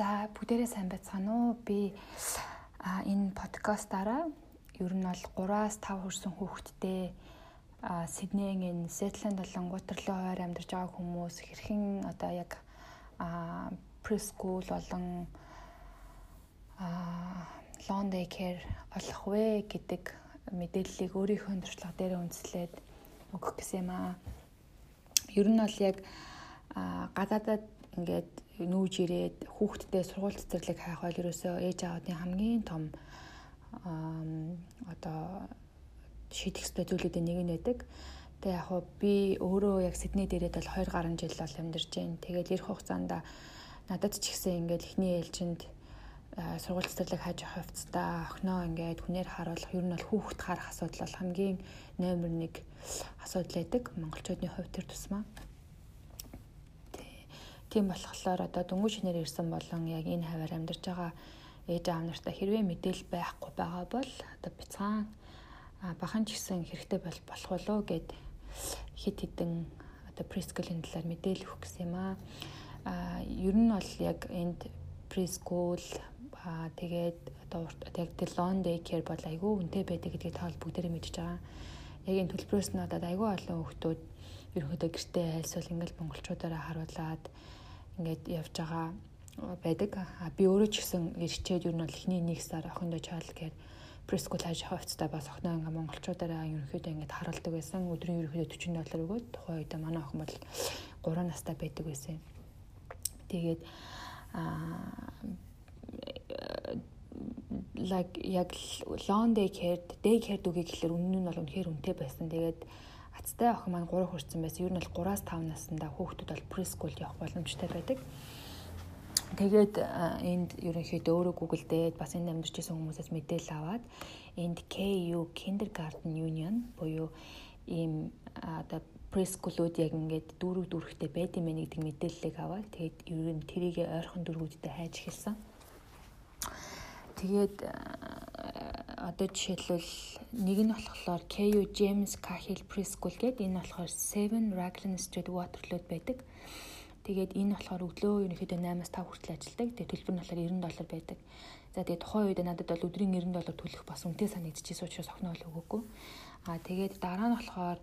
За бүгдээрээ сайн байцгаана уу? Би а энэ подкастаараа ер нь бол 3-аас 5 хүрсэн хүүхэдтэй а Сиднейн энэ Сетленд болон Гутерлоо хойр амьдарч байгаа хүмүүс хэрхэн одоо яг а прескул болон а лон дэй кэр олох вэ гэдэг мэдээллийг өөрийнхөө туршлага дээр үндэслээд өгөх гэсэн юм аа. Ер нь бол яг гадаадад ингээд нүүж ирээд хүүхдтэй сургууль цэцэрлэг хайх бол ерөөсөө ээж аавын хамгийн том одоо шийдэх ёстой зүйлүүдийн нэг нь байдаг. Тэгээ яг хуу би өөрөө яг Сидней дээрээ бол 2 гаруй жил бол амьдарч байна. Тэгээд эх хугацаанд надад ч ихсэн ингээд эхний ээлжинд сургууль цэцэрлэг хайж авах хувцастаа охиноо ингээд хүнээр харуулах ер нь бол хүүхэд харах асуудал бол хамгийн номер 1 асуудал байдаг монголчуудын хувьд тэр тусмаа. Тийм болохоор одоо дөнгөж шинээр ирсэн болон яг энэ хаваар амьдарч байгаа ээж аав нартай хэрвээ мэдээл байхгүй байгаа бол одоо бяцхан бахан ч гэсэн хэрэгтэй бол болох болоо гэд хит хитэн одоо прескулийн талаар мэдээлэл өгөх гэсэн юм аа. А ер нь бол яг энд прескул аа тэгээд одоо яг дэй кэр бол айгүй үнэтэй байдаг гэдгийг та бол бүгдээрээ мэдж байгаа. Яг энэ төлбөрөөс нь одоо айгүй олон хүмүүс ерөнхийдөө гэртээ айлсвал ингээл монголчуудаараа харуулад ингээд явж байгаа байдаг. Би өөрөө ч гэсэн ирчээд ер нь бол эхний нэг сар охиндоо чаал гэхээр прескул хайж хавцтай бас охиноо ингээ монголчуудаараа ерөнхийдөө ингээд харуулдаг байсан. Өдрийн ерөнхийдөө 40 доллар өгөөд тухайн үед манай охин бол 3 настай байдаг байсан. Тэгээд аа like яг long day care day care дүгийг гэхэлэр үнэн нь бол үнэхээр үнэтэй байсан. Тэгээд Ацтай охин маань 3 хүрсэн байсан. Ер нь бол 3-аас 5 наснда хүүхдүүд бол прескул явах боломжтой байдаг. Тэгээд энд ерөнхийдөө өөрөө гуглдээд бас энд амьдарч байсан хүмүүсээс мэдээлэл аваад энд KU Kindergarten Union буюу ийм одоо прескулууд яг ингээд дүүрэг дүүрэгтэй байд юм байна гэдэг мэдээллийг аваад тэгээд ер нь тэрийг ойрхон дүүргүүдтэй хайж эхэлсэн. Тэгээд одоо жишээлбэл нэг нь болохоор KU James Cahill Preschool гэдэг энэ болохоор 7 Raglan Street Waterloo байдаг. Тэгээд энэ болохоор өглөө ерөнхийдөө 8-аас 5 хүртэл ажилладаг. Тэгээд төлбөр нь болохоор 90 доллар байдаг. За тэгээд тухайн үед надад бол өдрийн 90 доллар төлөх бас үнэтэй санагдчихсэн учраас охиноо л өгөөгүй. Аа тэгээд дараа нь болохоор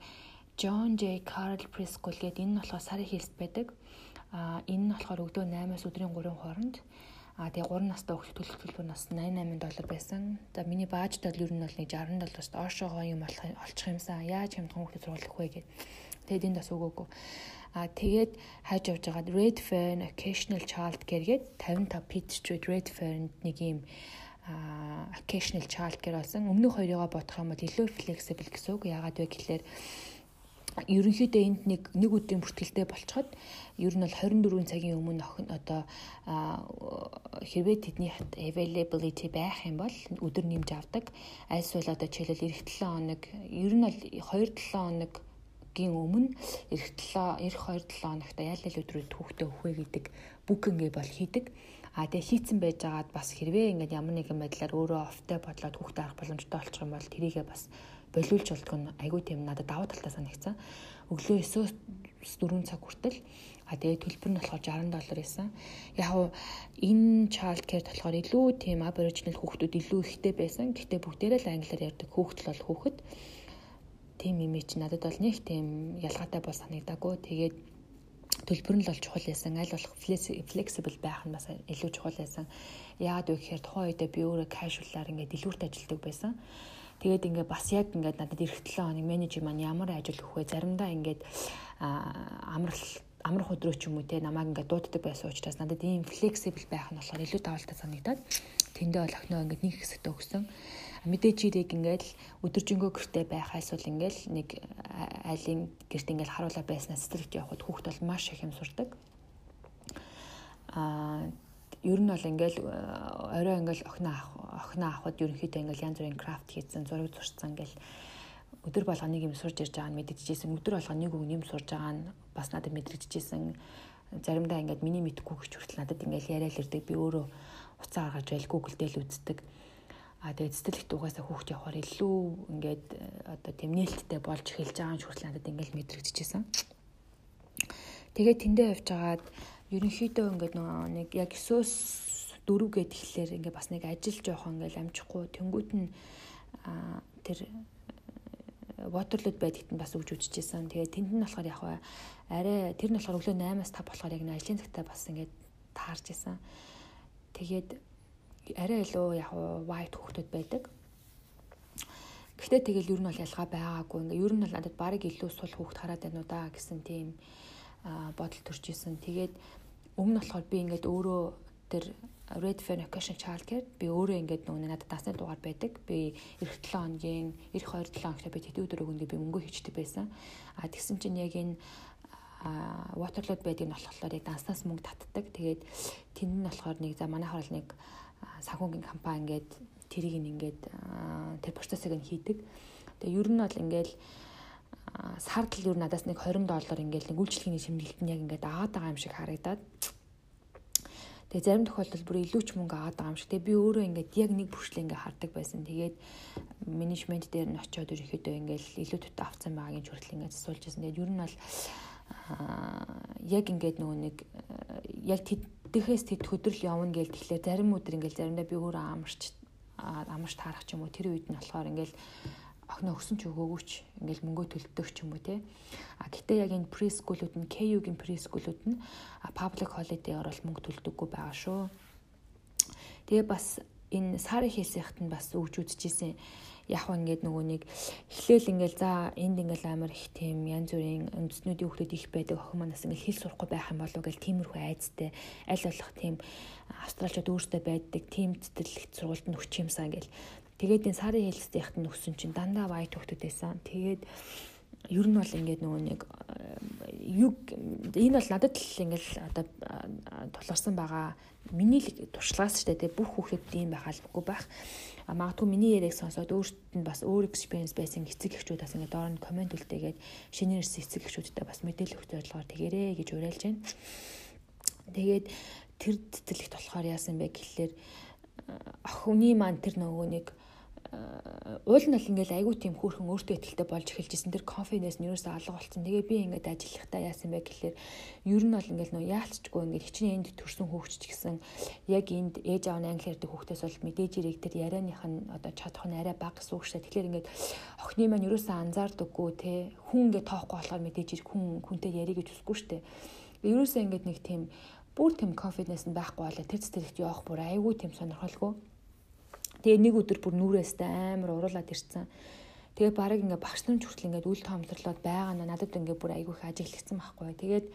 John J Carl Preschool гэдэг энэ нь болохоор сарын хилст байдаг. Аа энэ нь болохоор өглөө 8-аас өдрийн 3 хооронд А тэгээ 3 настай хүүхд төлөх төлбөр нас 88 доллар байсан. За миний баажд бол ер нь бол нэг 60 доллараас доошоогоо юм болох олчих юмсан. Яаж хямдхан хүүхдэд сургуулах вэ гэд. Тэгээд энд бас өгөөгүй. А тэгээд хайж явж байгаад Red Fern Occasional Child Care гээд 55 Pitt Street Red Fern нэг юм occasional child care болсон. Өмнөх хоёрыгоо бодох юм бол илүү flexible гэсэн үг. Яагаад вэ гэхэлэр ерөнхийдөө энд нэг нэг өдрийн бүртгэлтэй болцоход ер нь бол 24 цагийн өмнө охин одоо хэрвээ тэдний availability байх юм бол өдөр нэмж авдаг. Альсвал одоо жишээлбэл эх 7 хоног ер нь бол 2-7 хоног гийн өмнө эх 7 эх 2-7 хоногт ял ял өдрүүд хүүхдээ өхвэ гэдэг бүкингээ бол хийдэг. А тэгээ хийцэн байж байгаад бас хэрвээ ингээд ямар нэгэн байдлаар өөрөө офтой бодлоод хүүхдээ авах боломжтой болчих юм бол тэрийгээ бас болиулж болдгоо айгүй тийм надад давуу талтай санагцсан. Өглөө 9-өөс 4 цаг хүртэл а тэгээ төлбөр нь болохоор 60 доллар байсан. Яг нь энэ child care болохоор илүү тийм aboriginal хүүхдүүд илүү ихтэй байсан. Гэхдээ бүгдээрээ л англиар ярьдаг хүүхдэл бол хүүхэд. Тийм имиж надад бол нэг тийм ялгаатай бол санагдаагүй. Тэгээд төлбөр нь л бол чухал байсан. Аль болох flexible байх нь бас илүү чухал байсан. Яагаад вэ гэхээр тухайн үедээ би өөрөө casual-аар ингээд дэлгүүрт ажилладаг байсан. Тэгээд ингээ бас яг ингээд надад эх 7 хоног менежер маань ямар ажил өгөх вэ? Заримдаа ингээд амрал амрах өдрөө ч юм уу те намайг ингээд дууддаг байсан учраас надад ийм флексибл байх нь болохоор илүү давалтай санагдаад тэндээ бол охиноо ингээд нэг хэсэгтээ өгсөн. Мэдээж ирэг ингээд өдөржингөө гэртээ байх айсвал ингээд нэг айлын гэрт ингээд харуулаа байснаас сэтгэлд явхад хүүхд бол маш их юм сурдаг. Аа ер нь бол ингээл орой ингээл охиноо авах охиноо авахд ерөнхийдөө ингээл янз бүрийн крафт хийцэн зураг зурцсан гэл өдөр болгоо нэг юм сурж ирж байгаа нь мэддэжсэн өдөр болгоо нэг үг юм сурж байгаа нь бас надад мэдрэгдэжсэн заримдаа ингээд миний мэдхгүй гэж хүртэл надад ингээл яриад ирдэг. Би өөрөө уцаа гаргаж байл Google дээр л үздэг. А тэгээд цэцэрлэгт угаасаа хүүхд явахаар илүү ингээд э, одоо тэмнэлттэй болж эхэлж байгаа нь хүртэл надад ингээл мэдрэгдэжсэн тэгээд тэндээ явж байгаад ерөнхийдөө ингээд нэг яг 9-с дөрв гэд ихлээр ингээ бас нэг ажил жоохон ингээл амжихгүй тэнгуут нь тэр э, Waterloo байдагт нь бас өгж үжижсэн. Тэгээ тэнд нь болохоор яг арай тэр нь болохоор өглөө 8-аас 5 болохоор яг нэг ажлын цагтаа бас ингээд таарж исэн. Тэгээд арай илүү яг white хөхтөд байдаг. Гэхдээ тэгэл ер нь бол ялгаа байгаагүй. Ингээ ер нь бол надад барыг илүү сул хөөхт хараад байна уу да гэсэн тийм бодол төрж исэн. Тэгээд өмнө нь болохоор би ингээд өөрөө тэр Red Fair Occasion Childcare би өөрөө ингээд нөгөө надад насны дугаар байдаг. Би эх 7 хоногийн эх 2 7 хоногт би тэтгэв дөрөв өндөө би мөнгө хийчдэг байсан. А тэгсэн чинь яг энэ Waterloo байдаг нь болохоор яг данснаас мөнгө татдаг. Тэгээд тэнд нь болохоор нэг за манайхаар бол нэг санхүүгийн компани ингээд тэрийг ингээд тэр процессыг нь хийдэг. Тэгээ ер нь бол ингээд сард л ер надаас нэг 20 доллар ингээд нэг үйлчлэгийн шимнэлт нь яг ингээд аваад байгаа юм шиг харагдаад Тэгээ зарим тохиолдолд бүр илүү ч мөнгө аваад байгаа юм шиг. Тэгээ би өөрөө ингээд яг нэг бүрчлээ ингээд хардаг байсан. Тэгээд менежмент дээр нь очиод ерөөхдөө ингээд илүү төтө авцсан байгаагийн хүртэл ингээд засуулж байсан. Тэгээд ер нь бол яг ингээд нөгөө нэг яг тэдхээс тэд хөдрөл явна гэж тэгэхээр зарим өдөр ингээд заримдаа би өөрөө амарч амарч таарах ч юм уу тэр үед нь болохоор ингээд охиноо өгсөн ч өгөөгүй ч ингээл мөнгөө төлдөг ч юм уу те. А гэтээ яг энэ прескулүүд нь KU-гийн прескулүүд нь public holiday-оор бол мөнгө төлдөггүй байгаа шүү. Тэгээ бас энэ сарын хэлсэхт нь бас өгж үзчихсэн яг ингээд нөгөө нэг эхлээл ингээл за энд ингээл амар их тийм янз бүрийн үндэснүүдийн хүмүүс их байдаг охин манаас ингээл хэл сурахгүй байх юм болов гэл тиймэрхүү айцтай аль болох тийм австралчууд өөртөө байдаг тийм цэцэрлэгт сургуульд нь өгч юмсаа ингээл Тэгээд энэ сарын хэлцтэйхт нөхсөн чинь дандаа вай төгтөд байсан. Тэгээд ер нь бол ингээд нөгөө нэг юг энэ бол надад л ингээл одоо тулгарсан байгаа миний л туршлагаас ч гэдэг бүх хүүхэд ийм байхалгүй байх. А магадгүй миний яриаг сонсоод өөрт нь бас өөр experience байсан эцэг эхчүүд бас ингээд доор нь комент үлдээгээд шинээр ирсэн эцэг эхчүүдтэй бас мэдээлэл өгч бодлогоор тэгэрээ гэж уриалж байна. Тэгээд тэр цэцэрлэгт болохоор яасан бэ гэхлээр охины маань тэр нөгөө нэг уул нь бол ингээл айгүй тийм хөөрхөн өөртөө ихтэй болж эхэлж исэн тэр конфиденс нь ерөөсөө алга болсон. Тэгээ би ингээд ажиллахдаа яасан бэ гэхэлэр ер нь бол ингээл нөө яалтчгүй ингээд хичнээн энд төрсэн хөөгч гэсэн яг энд ээж аав нь англи ярьдаг хүүхдээс бол мэдээж ирэх тэр ярианых нь одоо чадах нь арай бага гэсэн үг шээ. Тэгэхээр ингээд охины маань ерөөсөө анзаардаггүй те хүн ингээд тоохгүй болохоор мэдээж ирэх хүн хүнтэй ярих гэж хүсэхгүй штэ. Ерөөсөө ингээд нэг тийм бүр тийм конфиденс нь байхгүй болоо тэр цэцэрлэгт явах бүр айгүй тийм сонирхолгүй Тэгээ нэг өдөр бүр нүрээстэй амар уруулаад ирсэн. Тэгээ барыг ингээ багш нар хүртэл ингээ үл тоомлорлоод байгаа нь надад ингээ бүр айгүй их ажиглагдсан байхгүй. Тэгээд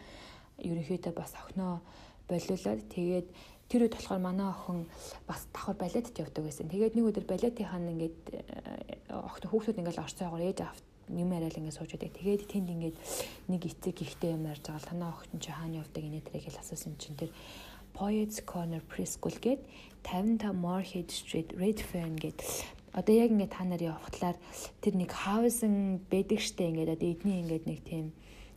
ерөнхийдөө бас охиноо болиулаад тэгээд тэр үед болохоор манай охин бас давхар балетд явдаг байсан. Тэгээд нэг өдөр балетийнхан ингээд э, охин хүүхдүүд ингээл орцоогоор ээж авт юм яриад ингээд сууж байдаг. Тэгээд тэнд ингээд нэг эцэг ихтэй юм ярьж байгаа. Танаа охин чи хаана явдаг инээ тэрийг л асуусан чинь тэр Poets Corner Preschool гээд 55 Moorhead Street Redfern гээд одоо яг ингээд та нар явахлаар тэр нэг housing байдаг штэ ингээд одоо эдний ингээд нэг тийм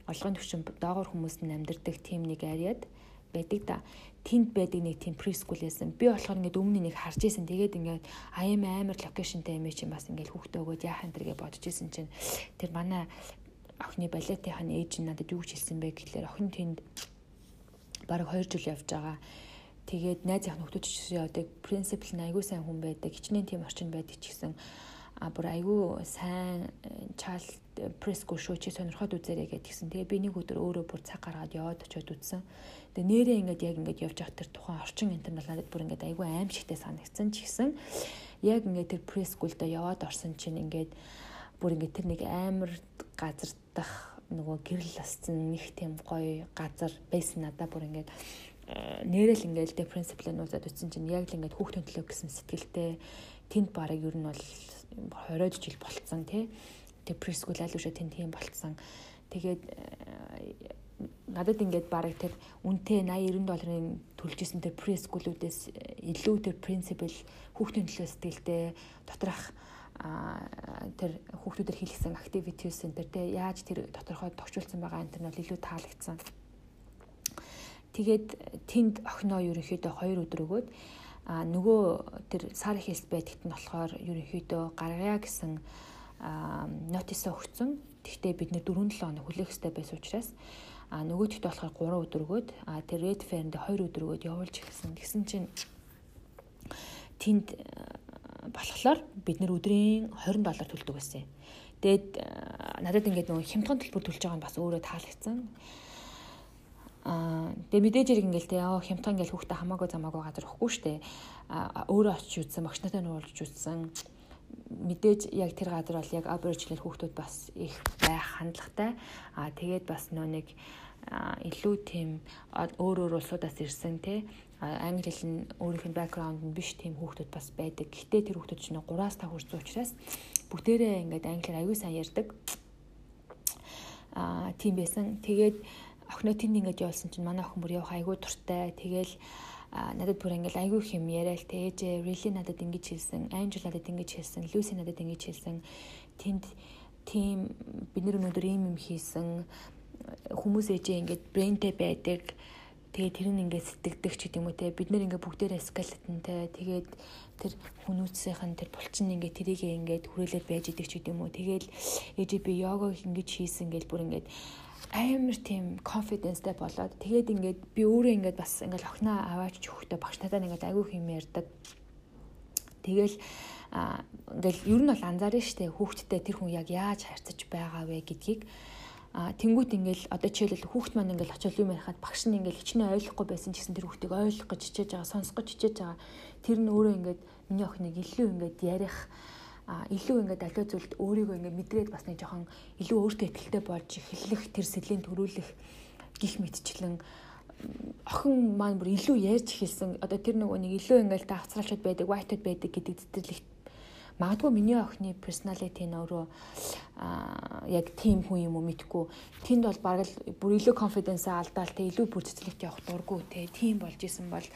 олгын төвчин доогор хүмүүс нь амьдардаг тийм нэг ариад байдаг да. Тэнд байдаг нэг тийм preschool байсан. Би болохоор ингээд өмнө нэг харж исэн. Тэгээд ингээд аяам амар локейшнтэй юм чинь бас ингээд хүүхдээ өгөөд яах энэ төргээ бодож исэн чинь тэр манай охины балетынхаа ээж надад юу гэж хэлсэн бэ гэхлээр охин тэнд бараг 2 жил явж байгаа. Тэгээд найз ах нөхдүүд ч гэсэн явдаг. Принципл нь айгүй сайн хүн байдаг. Хичнээн тийм орчин байдаг ч гэсэн а бүр айгүй сайн чайл преско шоу чи сонирхоод үзээрэй гэдгийгсэн. Тэгээ би нэг өдөр өөрөө бүр цаг гаргаад яваад очиод үзсэн. Тэгээ нэрээ ингээд яг ингээд явж явах тэр тухайн орчин интернет надад бүр ингээд айгүй аимшигтэй санагдсан ч гэсэн яг ингээд тэр прескулдаа яваад орсон чинь ингээд бүр ингээд тэр нэг амар газар дах нөгөө гэрэл асцсан нэг тийм гоё газар байсан надаа бүр ингээд э, нэрэл ингээд дэ принципл нуузад утсан чинь яг л ингээд хүүхдийн төлөө гэсэн сэтгэлтэй тэнд барыг ер нь бол 20 жил болцсон тий тэг прескул үшээ тэнд тийм болцсон. Тэгээд э, надад ингээд барыг тэр үнэтэй 80 90 долларын төлжсэн тэр прескулүүдээс илүү тэр принципл хүүхдийн төлөө сэтгэлтэй доторх тэр хүүхдүүдээр хийлгсэн activities center те яаж тэр тодорхой тохижуулсан байгаа энэ нь бол илүү таалагдсан. Тэгээд тэнд охиноо ерөнхийдөө 2 өдөр өгөөд а нөгөө тэр сар хэлс байдагт нь болохоор ерөнхийдөө гаргая гэсэн нотисо өгсөн. Тэгтээ бид нэр 4-7 хоног хүлээх хэрэгтэй байсан учраас А нөгөөдөгт болохоор 3 өдөр өгөөд а тэр Red Fair-нд 2 өдөр өгөөд явуулж эхэлсэн. Тэгсэн чинь тэнд болохоор бид нэр өдрийн 20 доллар төлдөг байсан. Тэгээд надад ингээд нөгөө хямдхан төлбөр төлж байгаа нь бас өөрөө таалагдсан. Аа тэгээ мэдээж хэрэг ингээл те яа хямдхан ингээл хүүхдээ хамаагүй замаагүй газар өгөхгүй штэ. Аа өөрөө очиж үзсэн, багш нартай нуулж үзсэн. Мэдээж яг тэр газар бол яг аборигинал хүүхдүүд бас их байх хандлагатай. Аа тэгээд бас нөө нэг илүү тийм өөр өөр улсуудаас ирсэн те англи хэл нь өөрийнх нь бэкграунд нь биш тийм хүүхдүүд бас байдаг. Гэхдээ тэр хүүхдүүд чинь 3-аас 5 хүрсэн учраас бүгдээрээ ингээд англиар аюу сан ярьдаг. Аа тийм байсан. Тэгээд охиноо тэнд ингээд явуулсан чинь манай охин бүр явах айгүй дуртай. Тэгээл надад бүр ингээд айгүй хэм яриа л тэ ээжээ really надад ингэж хэлсэн. Angel надад ингэж хэлсэн. Lucy надад ингэж хэлсэн. Тэнд тийм бид нар өнөөдөр ийм юм хийсэн. Хүмүүс ээжээ ингээд брэнтэй байдаг. Тэгээ тэр нь ингээд сэтгэдэг ч гэдэм үү те бид нэр ингээд бүгдээрээ скелетонтэй тэгээд тэр хүмүүцийнхэн тэр булчин ингээд тэрийг ингээд хүрээлээд байж идэг ч гэдэм үү тэгэл ээжээ би йога ингэж хийсэн гэж бүр ингээд амар тийм confidence-тэй болоод тэгээд ингээд би өөрөө ингээд бас ингээд охиноо аваач өгөхдөө багш надад ингээд айгүй хэм ярьдаг. Тэгэл ингээл ер нь бол анзаарна штэ хүүхдтэй тэр хүн яг яаж харьцаж байгаа вэ гэдгийг а тэнгуут ингээл одоо жишээлбэл хүүхд маань ингээл очил юм ярихад багш нь ингээл хичнээн ойлгохгүй байсан ч гэсэн тэр хүүхдийг ойлгох гэж хичээж байгаа сонсох гэж хичээж байгаа тэр нь өөрөө ингээд миний охиныг илүү ингээд ярих илүү ингээд аливаа зүйлд өөрийгөө ингээд мэдрээд бас нэг жоохон илүү өөртөө ихтэй болж эхлэх тэр сэлийн төрүүлэх гих мэтчлэн охин маань бүр илүү ярьж эхэлсэн. Одоо тэр нөгөө нэг илүү ингээд давцраалчуд байдаг, white-уд байдаг гэдэг зэтэрлэгт магадгүй миний охины personality нь өөрөө аа яг тийм хүн юм уу мэдгүй. Тэнд бол баг л бүр илүү confidence алдаал те илүү бүр цэцлэгт явах дурггүй те тийм болж исэн бол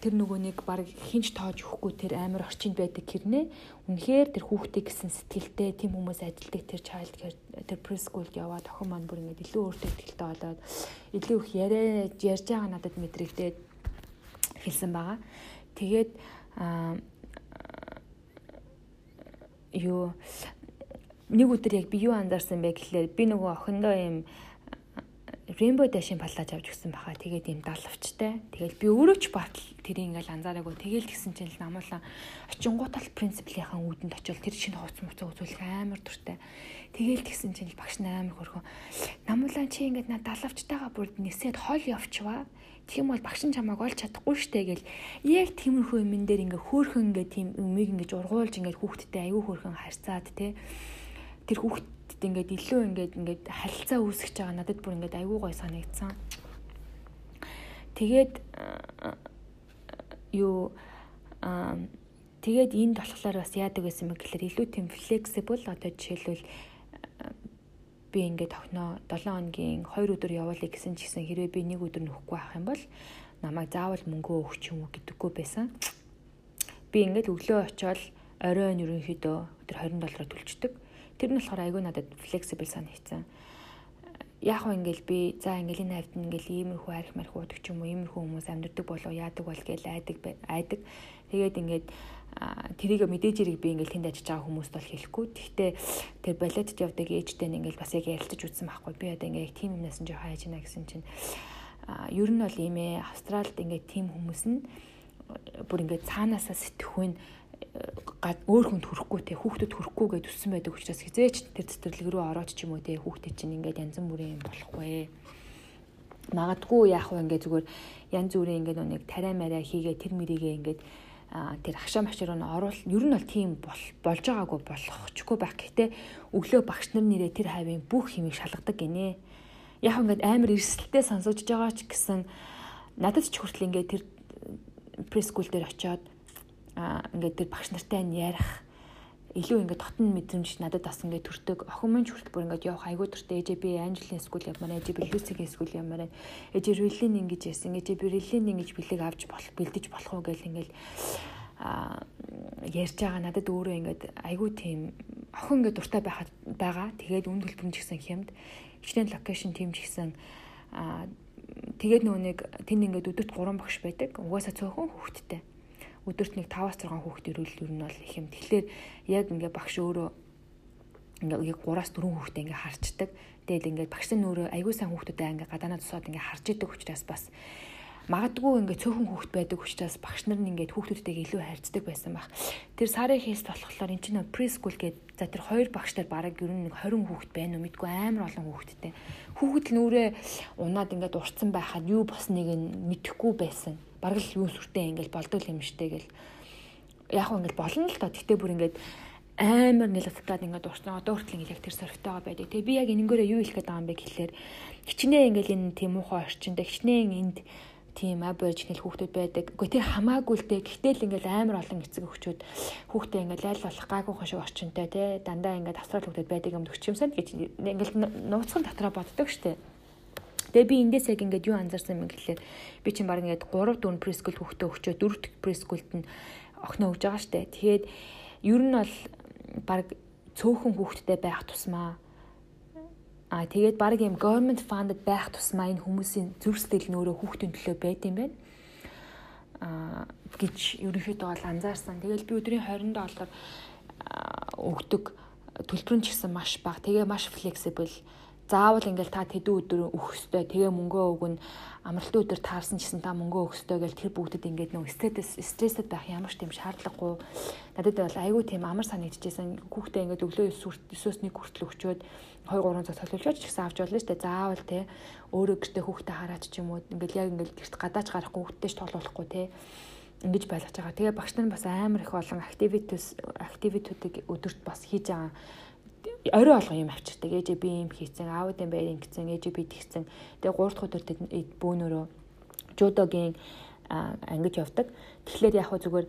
тэр нөгөө нэг баг хинч тоож өгөхгүй тэр амар орчинд байдаг хэрнээ үнэхээр тэр хүүхдээ гэсэн сэтгэлтэй тийм хүмүүс ажилдаг тэр child care тэр preschool-д яваад охин маань бүр ингэ илүү өөртөө ихтэй болоод илүү их яриа ярьж байгаа надад мэдрэгдээд хэлсэн байгаа. Тэгээд юу нэг өдөр яг би юу анзаарсан бэ гэхлээр би нөгөө охиндоо юм Rainbow Dash-ийн паллаж авч өгсөн баха. Тэгээд юм далавчтай. Тэгээд би өөрөө ч батал тэрийг ингээл анзаараагүй. Тэгээл гисэн чинь намуулаа очингуудал принципийнхаа үүдэнд очивол тэр чинь хувц муцаа үзүүлэх амар дуртай. Тэгээл гисэн чинь багш амар хөрхөө. Намуулаа чи ингээд наа далавчтайгаа бүр нисээд хол явчваа. Тийм бол багш нь чамааг олж чадахгүй штэ гэл яг тиймэрхүү юмн дээр ингээ хөөхөн ингээ тийм юмыг ингээ ургуулж ингээ хүүхдтэй аюу хөөхөн харьцаад те тэр хүүхд хүүхдэд ингээд илүү ингээд ингээд харилцаа үүсгэж байгаа надад бүр ингээд айгүй гой санагдсан. Тэгээд юу аа тэгээд энд болохоор бас яадаг байсан бэ гэхээр илүү тийм flexible одоо жишээлбэл би ингээд тохноо 7 хоногийн 2 өдөр явуулъя гэсэн ч гэсэн хэрвээ би нэг өдөр нөхгүй авах юм бол намайг заавал мөнгөө өгч юм уу гэдэггүй байсан. Би ингээд өглөө очиод оройн ерөнхийдөө өдөр 20 доллараар төлчдөг. Тэр нь болохоор айгүй надад flexible санагдсан. Яг хөө ингээл би за ингээл энэ хавьд ингээл иймэрхүү арх марх уудаг ч юм уу иймэрхүү хүмүүс амьдардаг болоо яадаг бол гээл айдаг айдаг. Тэгээд ингээд тэрийг мэдээж ирэг би ингээл тэнд ажиллаж байгаа хүмүүст бол хэлэхгүй. Гэхдээ тэр балетд явдаг ээжтэй нь ингээл бас яг ярилцаж үзсэн байхгүй. Би одоо ингээд тийм юмнаас нь жоо хайж гинэ гэсэн чинь ер нь бол ийм ээ Австралид ингээд тийм хүмүүс нь бүр ингээд цаанаасаа сэтгхүүн өөр хүнд хүрэхгүй те хүүхдэд хүрэхгүй гэж өссөн байдаг учраас хизээч тэр цэцэрлэг рүү ороод ч юм уу те хүүхдэд чинь ингээд янз бүрийн юм болохгүй. Магадгүй яах вэ ингээд зүгээр янз бүрийн ингээд нэг тариа мараа хийгээ тэр мэрийгээ ингээд тэр хашаа машруу н оруул ер нь бол тийм бол болж байгаагүй болохчгүй байх. Гэхдээ өглөө багш нар нэрээ тэр хавийн бүх хэмийг шалгадаг гинэ. Яг ингээд амар эрсдэлтэй сонсож байгаа ч гэсэн надад ч хүртэл ингээд тэр прескул дээр очиод ингээд тэр багш нартай нь ярих. Илүү ингээд дотн мэдрэмж надад бас ингээд төртөг охин минь хүртэл бүр ингээд явах. Айгуу дуртай. Ээжээ би Анжелийн скул явмаар ээжээ би Люцигийн скул явмаар. Ээжээ Рилин ингэж яасан ээжээ би Рилин ингэж бэлэг авч болох бэлдэж болох уу гэл ингээд а ярьж байгаа. Надад өөрөө ингээд айгүй тийм охин ингээд дуртай байхад байгаа. Тэгээд үн төлбөрч гэсэн хямд хичнээн локейшн тим ч гэсэн а тэгээд нөгөө нэг тэнд ингээд өдөрт 3 багш байдаг. Угаасаа цөөхөн хүүхэдтэй өдөрт нэг 5-6 хүүхэд ирүүл ер нь бол их юм. Тэгэхээр яг ингээ багш өөрөө ингээ 3-аас 4 хүүхдээ ингээ харчдаг. Тэгээд ингээ багш нар өөрөө аягүй сайн хүүхдүүдээ ингээ гадаанаа тусаад ингээ харж идэг учраас бас магадгүй ингээ цөөхөн хүүхэд байдаг учраас багш нар нь ингээ хүүхдүүдтэйгээ илүү харьцдаг байсан баг. Тэр сарын хийст болохоор эн чинь прескул гээд за тэр хоёр багштай бараг ер нь 20 хүүхэд байна уу мэдгүй амар олон хүүхэдтэй. Хүүхэд л нүрээ унаад ингээ дурцсан байхад юу босныг нь мэдэхгүй байсан. Бараг л юу сүртэй ингээл болдгол юм штэ гэл. Яг ингээл болно л та. Гэтэ бүр ингээд амар цатаад ингээд дурсан. Одоо хүртэл ингээл яг тэр сорвтойгоо байдаг. Тэгээ би яг энэнгээрээ юу хэлэх гээд байгаа юм бэ гэхэлэр хичнээн ингээл энэ тийм муухай орчинд хичнээн энд тийм аборижнэл хүүхдүүд байдаг. Гэхдээ тэр хамаагүй л дээ. Гэтэл ингээл амар олон эцэг өгчүүд хүүхдээ ингээл айл болох гайгүй хошиг орчинтай те дандаа ингээд австрал хүүхдүүд байдаг юм төгчмсэнд гэж ингээл нууцхан дотроо боддог штэ. Тэгээ би эндээс яг ингээд юу анзаарсан юм гэхэлэр би чинь баг ингээд 3 4 прескул хүүхдээ өгчөө 4 дэх прескулт нь охиноо өгж байгаа штэ. Тэгээд ер нь бол баг цөөхөн хүүхдтэй байх тусмаа А тэгээд баг юм government funded байх тусмаа энэ хүмүүсийн зүрх сэтгэл нөөрэ хүүхдийн төлөө байд юм байна. А гэж ерөнхийдөө бол анзаарсан. Тэгэл би өдрийн 20 доллар өгдөг төлбөр нь ч гэсэн маш бага. Тэгээ маш flexible заавал ингээл та тэдэн өдөр өөх хөстэй тэгээ мөнгөө өгнө амралтын өдөр таарсан гэсэн та мөнгөө өгөх хөстэй гэл тэр бүгдэд ингээд нөө стресс стрессэд байх ямар ч тийм шаардлагагүй. Надад бол айгүй тийм амар санагдчихсэн. Хүүхдээ ингээд өглөө 9-өөс 1 хүртэл өгчөөд 2 3 цаг солиулж ч гэсэн авч болно дээ. Заавал те өөрөө гэртээ хүүхдээ хараач ч юм уу ингээд яг ингээд гэрт гадаач гарахгүй хүүхдээ ч толуулахгүй те ингэж байлгаж байгаа. Тэгээ багш нар бас амар их олон активитус активитүүдийг өдөрт бас хийж байгаа орой олго юм авчирдаг. Ээжээ би юм хийцэн, аавд юм байр ингэсэн, ээжээ би тэгсэн. Тэгээ 3 дахь өдөр бөөнөрөө жудогийн ангиж явдаг. Тэгэхээр яг хөө зүгээр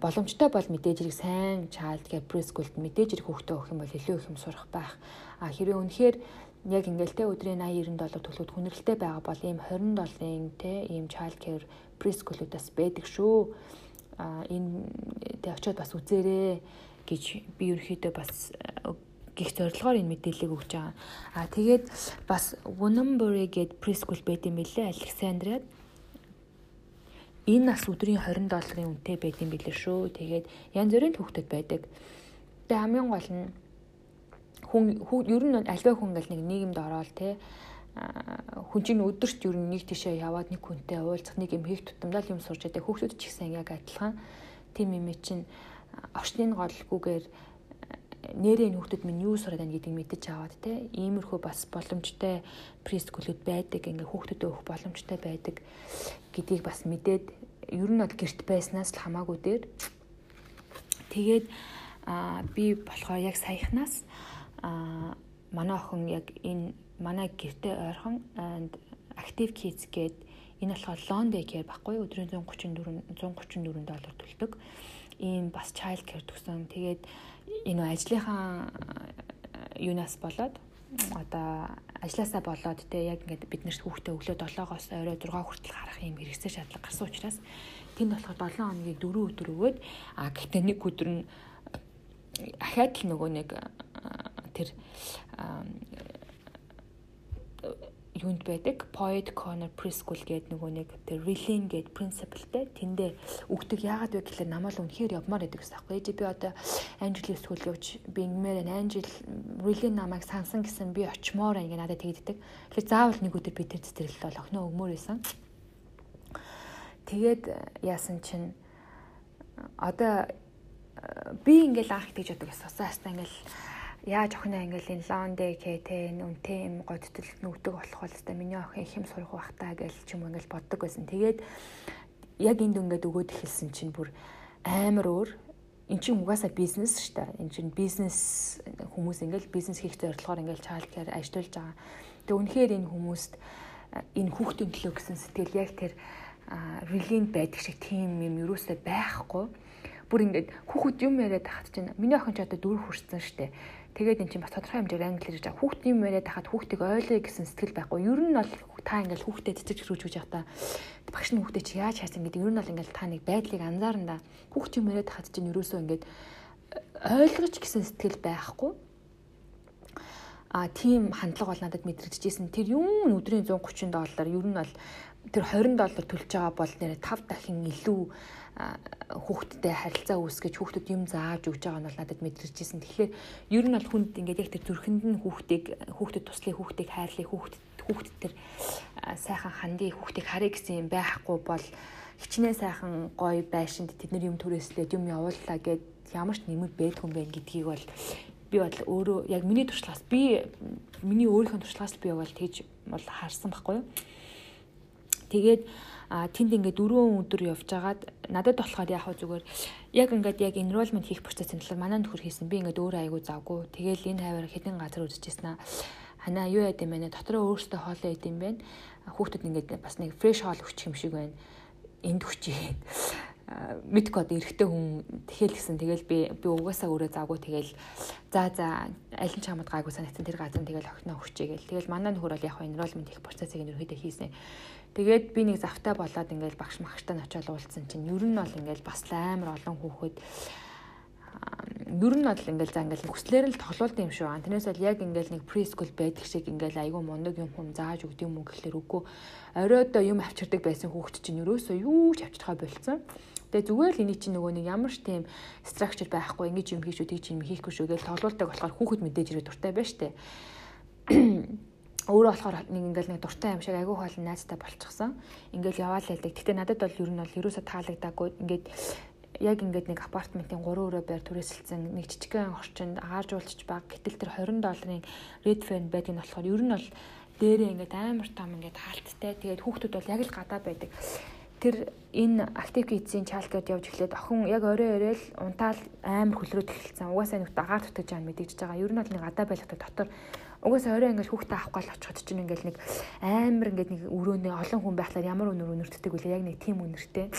боломжтой бол мэдээж хэрэг сайн child care preschool мэдээж хэрэг хүүхдээ өгөх юм бол илүү их юм сурах байх. А хэрвээ үнэхээр яг ингээл те өдрийн 80 90 доллар төлөхөд хүнрэлтэй байгаа бол ийм 20 долларын те ийм child care preschool-уудаас байдаг шүү. А энэ тэ очиод бас үзээрэй гэж би ерөөхдөө бас гих зорилгоор энэ мэдээллийг өгч байгаа. А тэгээд бас Wonambury гээд preschool байд юм билээ Александриад. Энэ нас өдрийн 20 долларын үнэтэй байд юм билээ шүү. Тэгээд янз бүрийн хүүхдэд байдаг. Тэгээ хамгийн гол нь хүн ер нь альва хүн гал нэг нийгэмд ороод те хүн чинь өдөрт ер нь нэг тишээ яваад нэг хүнтэй уулзах нэг юм хийх тутамдаа юм сурч байдаг хүүхдүүд ч гэсэн яг адилхан тийм юм чинь орчны голгүйгээр нэрээ нөхдөд минь юу сураад байна гэдгийг мэдэж аваад те иймэрхүү бас боломжтой прескулүүд байдаг ингээ хүүхдүүдэд өгөх боломжтой байдаг гэдгийг бас мэдээд ер нь бол гэрт байснаас л хамаагүй дээр. Тэгээд би болохоор яг саяхнаас а манай охин яг энэ манай гэртээ ойрхон active kids гээд энэ болохоор loan day care баггүй өдрийн 134 134 доллар төлдөг ийм бас child care төгсөн. Тэгээд энэ ажлынхаа э, юунаас болоод одоо ажилласаа болоод те яг ингээд бид нарт хүүхдээ өглөө 7-оос орой 6 хүртэл харах юм хэрэгцээ шаардлага гарсан учраас тэнд болохоор 7 хоногийг 4 өдөр өгөөд а гэхдээ нэг өдөр нь ахаад л нөгөө нэг э, тэр юунд байдаг Poet Corner Preschool гэдэг нөгөө нэг тэр Relin гэдэг принципэлтэй тэндээ өгдөг яагаад вэ гэхэлээ намайг үнэхээр явмаар байдаг гэсэн аахгүй. Би одоо Angel School явж би ингэмээр Angel Relin намайг сансан гэсэн би очимоор ингэ надад тэгддэг. Тэгэхээр заавал нэг өдөр би тэр цэцэрлэл бол охиноо өгмөр байсан. Тэгээд яасан чинь одоо би ингээл анх тэгж бодог гэсэн. Саастаа ингээл яаж охиноо ингээл энэ лондэ кэтэй үнтэй юм годтол нүгдэг болох бол та миний охин их юм сурах бах та гэж ч юм ингээл боддог байсан. Тэгээд яг энд ингээд өгөөд эхэлсэн чинь бүр амар өөр эн чинь угаасаа бизнес шүү дээ. Эн чинь бизнес хүмүүс ингээл бизнес хийх зорилгоор ингээл чайлдгаар ажиллаж байгаа. Тэгээ үнэхээр энэ хүмүүст энэ хүүхдийн төлөө гэсэн сэтгэл яг тэр релинд байдаг шиг тийм юм юусаа байхгүй. Бүр ингээд хүүхэд юм яриад тахад чинь миний охин ч одоо дөрөв хүрсэн шүү дээ Тэгээд эн чинь бас тодорхой хэмжээгээр англи хэлж байгаа. Хүүхдийн яриад хахад хүүхдийг ойлгоё гэсэн сэтгэл байхгүй. Ер нь бол та ингээл хүүхдэд цэцэж хөрүүж үж явахдаа багш нь хүүхдээ чи яаж хайсан гэдэг ер нь бол ингээл та нэг байдлыг анзаарна да. Хүүхдийн яриад хахад чинь ерөөсөө ингээд ойлгож гэсэн сэтгэл байхгүй. А тийм хандлага бол надад мэдрэгдэжсэн. Тэр юм өдрийн 130 доллар ер нь бол тэр 20 доллар төлж байгаа бол нэрэ 5 дахин илүү хүүхдтэй харилцаа үүсгэж хүүхдэд юм зааж өгж байгаа нь бол надад мэдэрчээсэн. Тэгэхээр ер нь бол хүнд ингээд яг тэр зүрхэнд нь хүүхдийг хүүхдэд туслахыг хүүхдийг хайрлахыг хүүхдэд хүүхдэд тэр сайхан хандыг хүүхдийг харъя гэсэн юм байхгүй бол хичнээн сайхан гоё байшинд тэд нар юм түрээслээд юм явууллаа гэд ямар ч нэмэг байдгүй юм байна гэдгийг бол би бол өөрөө яг миний туршлагаас би миний өөрийнхөө туршлагаас би бол тэгж бол харсан байхгүй юу. Тэгээд тэнд ингээд дөрөв өдөр явж агаад надад болохоор яг зүгээр яг ингээд яг enrollment хийх процессын талаар манай нөхөр хийсэн. Би ингээд өөрөө айгу завгүй. Тэгээл энэ хавар хэдэн газар үзчихсэн аа. Ханаа юу яд юм бэ? Дотроо өөртөө хоолоо яд юм бэ? Хүүхдүүд ингээд бас нэг fresh хоол өгчих юм шиг байна. Энд хүчээ мэдгүй одоо эрэгтэй хүн тэгэл гисэн тэгэл би би угаасаа өөрөө завгүй тэгэл за за аль нь чамд гайгүй санагдсан тэр газар тэгэл охиноо өгчээгээл тэгэл манай нөхөр бол яг enrollment их процессыг ерөөдөө хийсэн тэгээд би нэг завтай болоод ингээл багш махштай нь очиод уулзсан чинь ер нь бол ингээл бас амар олон хүүхэд ер нь бол ингээл за ингээл хүслээр л тоглолт юм шүү. Тэрнээс бол яг ингээл нэг прескул байдаг шиг ингээл айгүй мундаг юм хүм зааж өгд юм уу гэхлээр үгүй. Оройдоо юм авчирдаг байсан хүүхд чинь ерөөсөө юу ч авчирхаа болцсон. Тэгээ зүгээр л эний чинь нөгөө нэг ямар ч тийм structure байхгүй ингэж юм хийж үү тийч юм хийхгүй шүү гэж тоглоулдаг болохоор хүүхэд мэдээж ирээ дуртай байна штэ. Өөрөө болохоор нэг ингээл нэг дуртай юм шиг айгүй хоол найзтай болчихсон. Ингээл яваал ялдаг. Гэтэ надад бол ер нь бол ерөөсө таалагдаагүй. Ингээд яг ингээд нэг апартментын 3 өрөө байр түрээсэлсэн нэг жижигхэн орчинд агааржуулчих баг. Гэтэл тэр 20 долларын red fan байдаг нь болохоор ер нь бол дээрээ ингээд амар том ингээд хаалттай. Тэгээд хүүхдүүд бол яг л гадаа байдаг тэр энэ актив кидсийн чалкад явж эхлээд охин яг орой орой л унтаал амар хөлрөөд эхэлсэн. Угаасаа нэг агаар тутаж байгаа мэдэгдэж байгаа. Ер нь бол нэг гадаа байлгатай дотор угаасаа орой ингээд хүүхдээ авахгүй л очиход чинь ингээд нэг амар ингээд нэг өрөөний олон хүн байхлаар ямар өнөр өнөртдөг үлээ яг нэг тийм өнөртэй.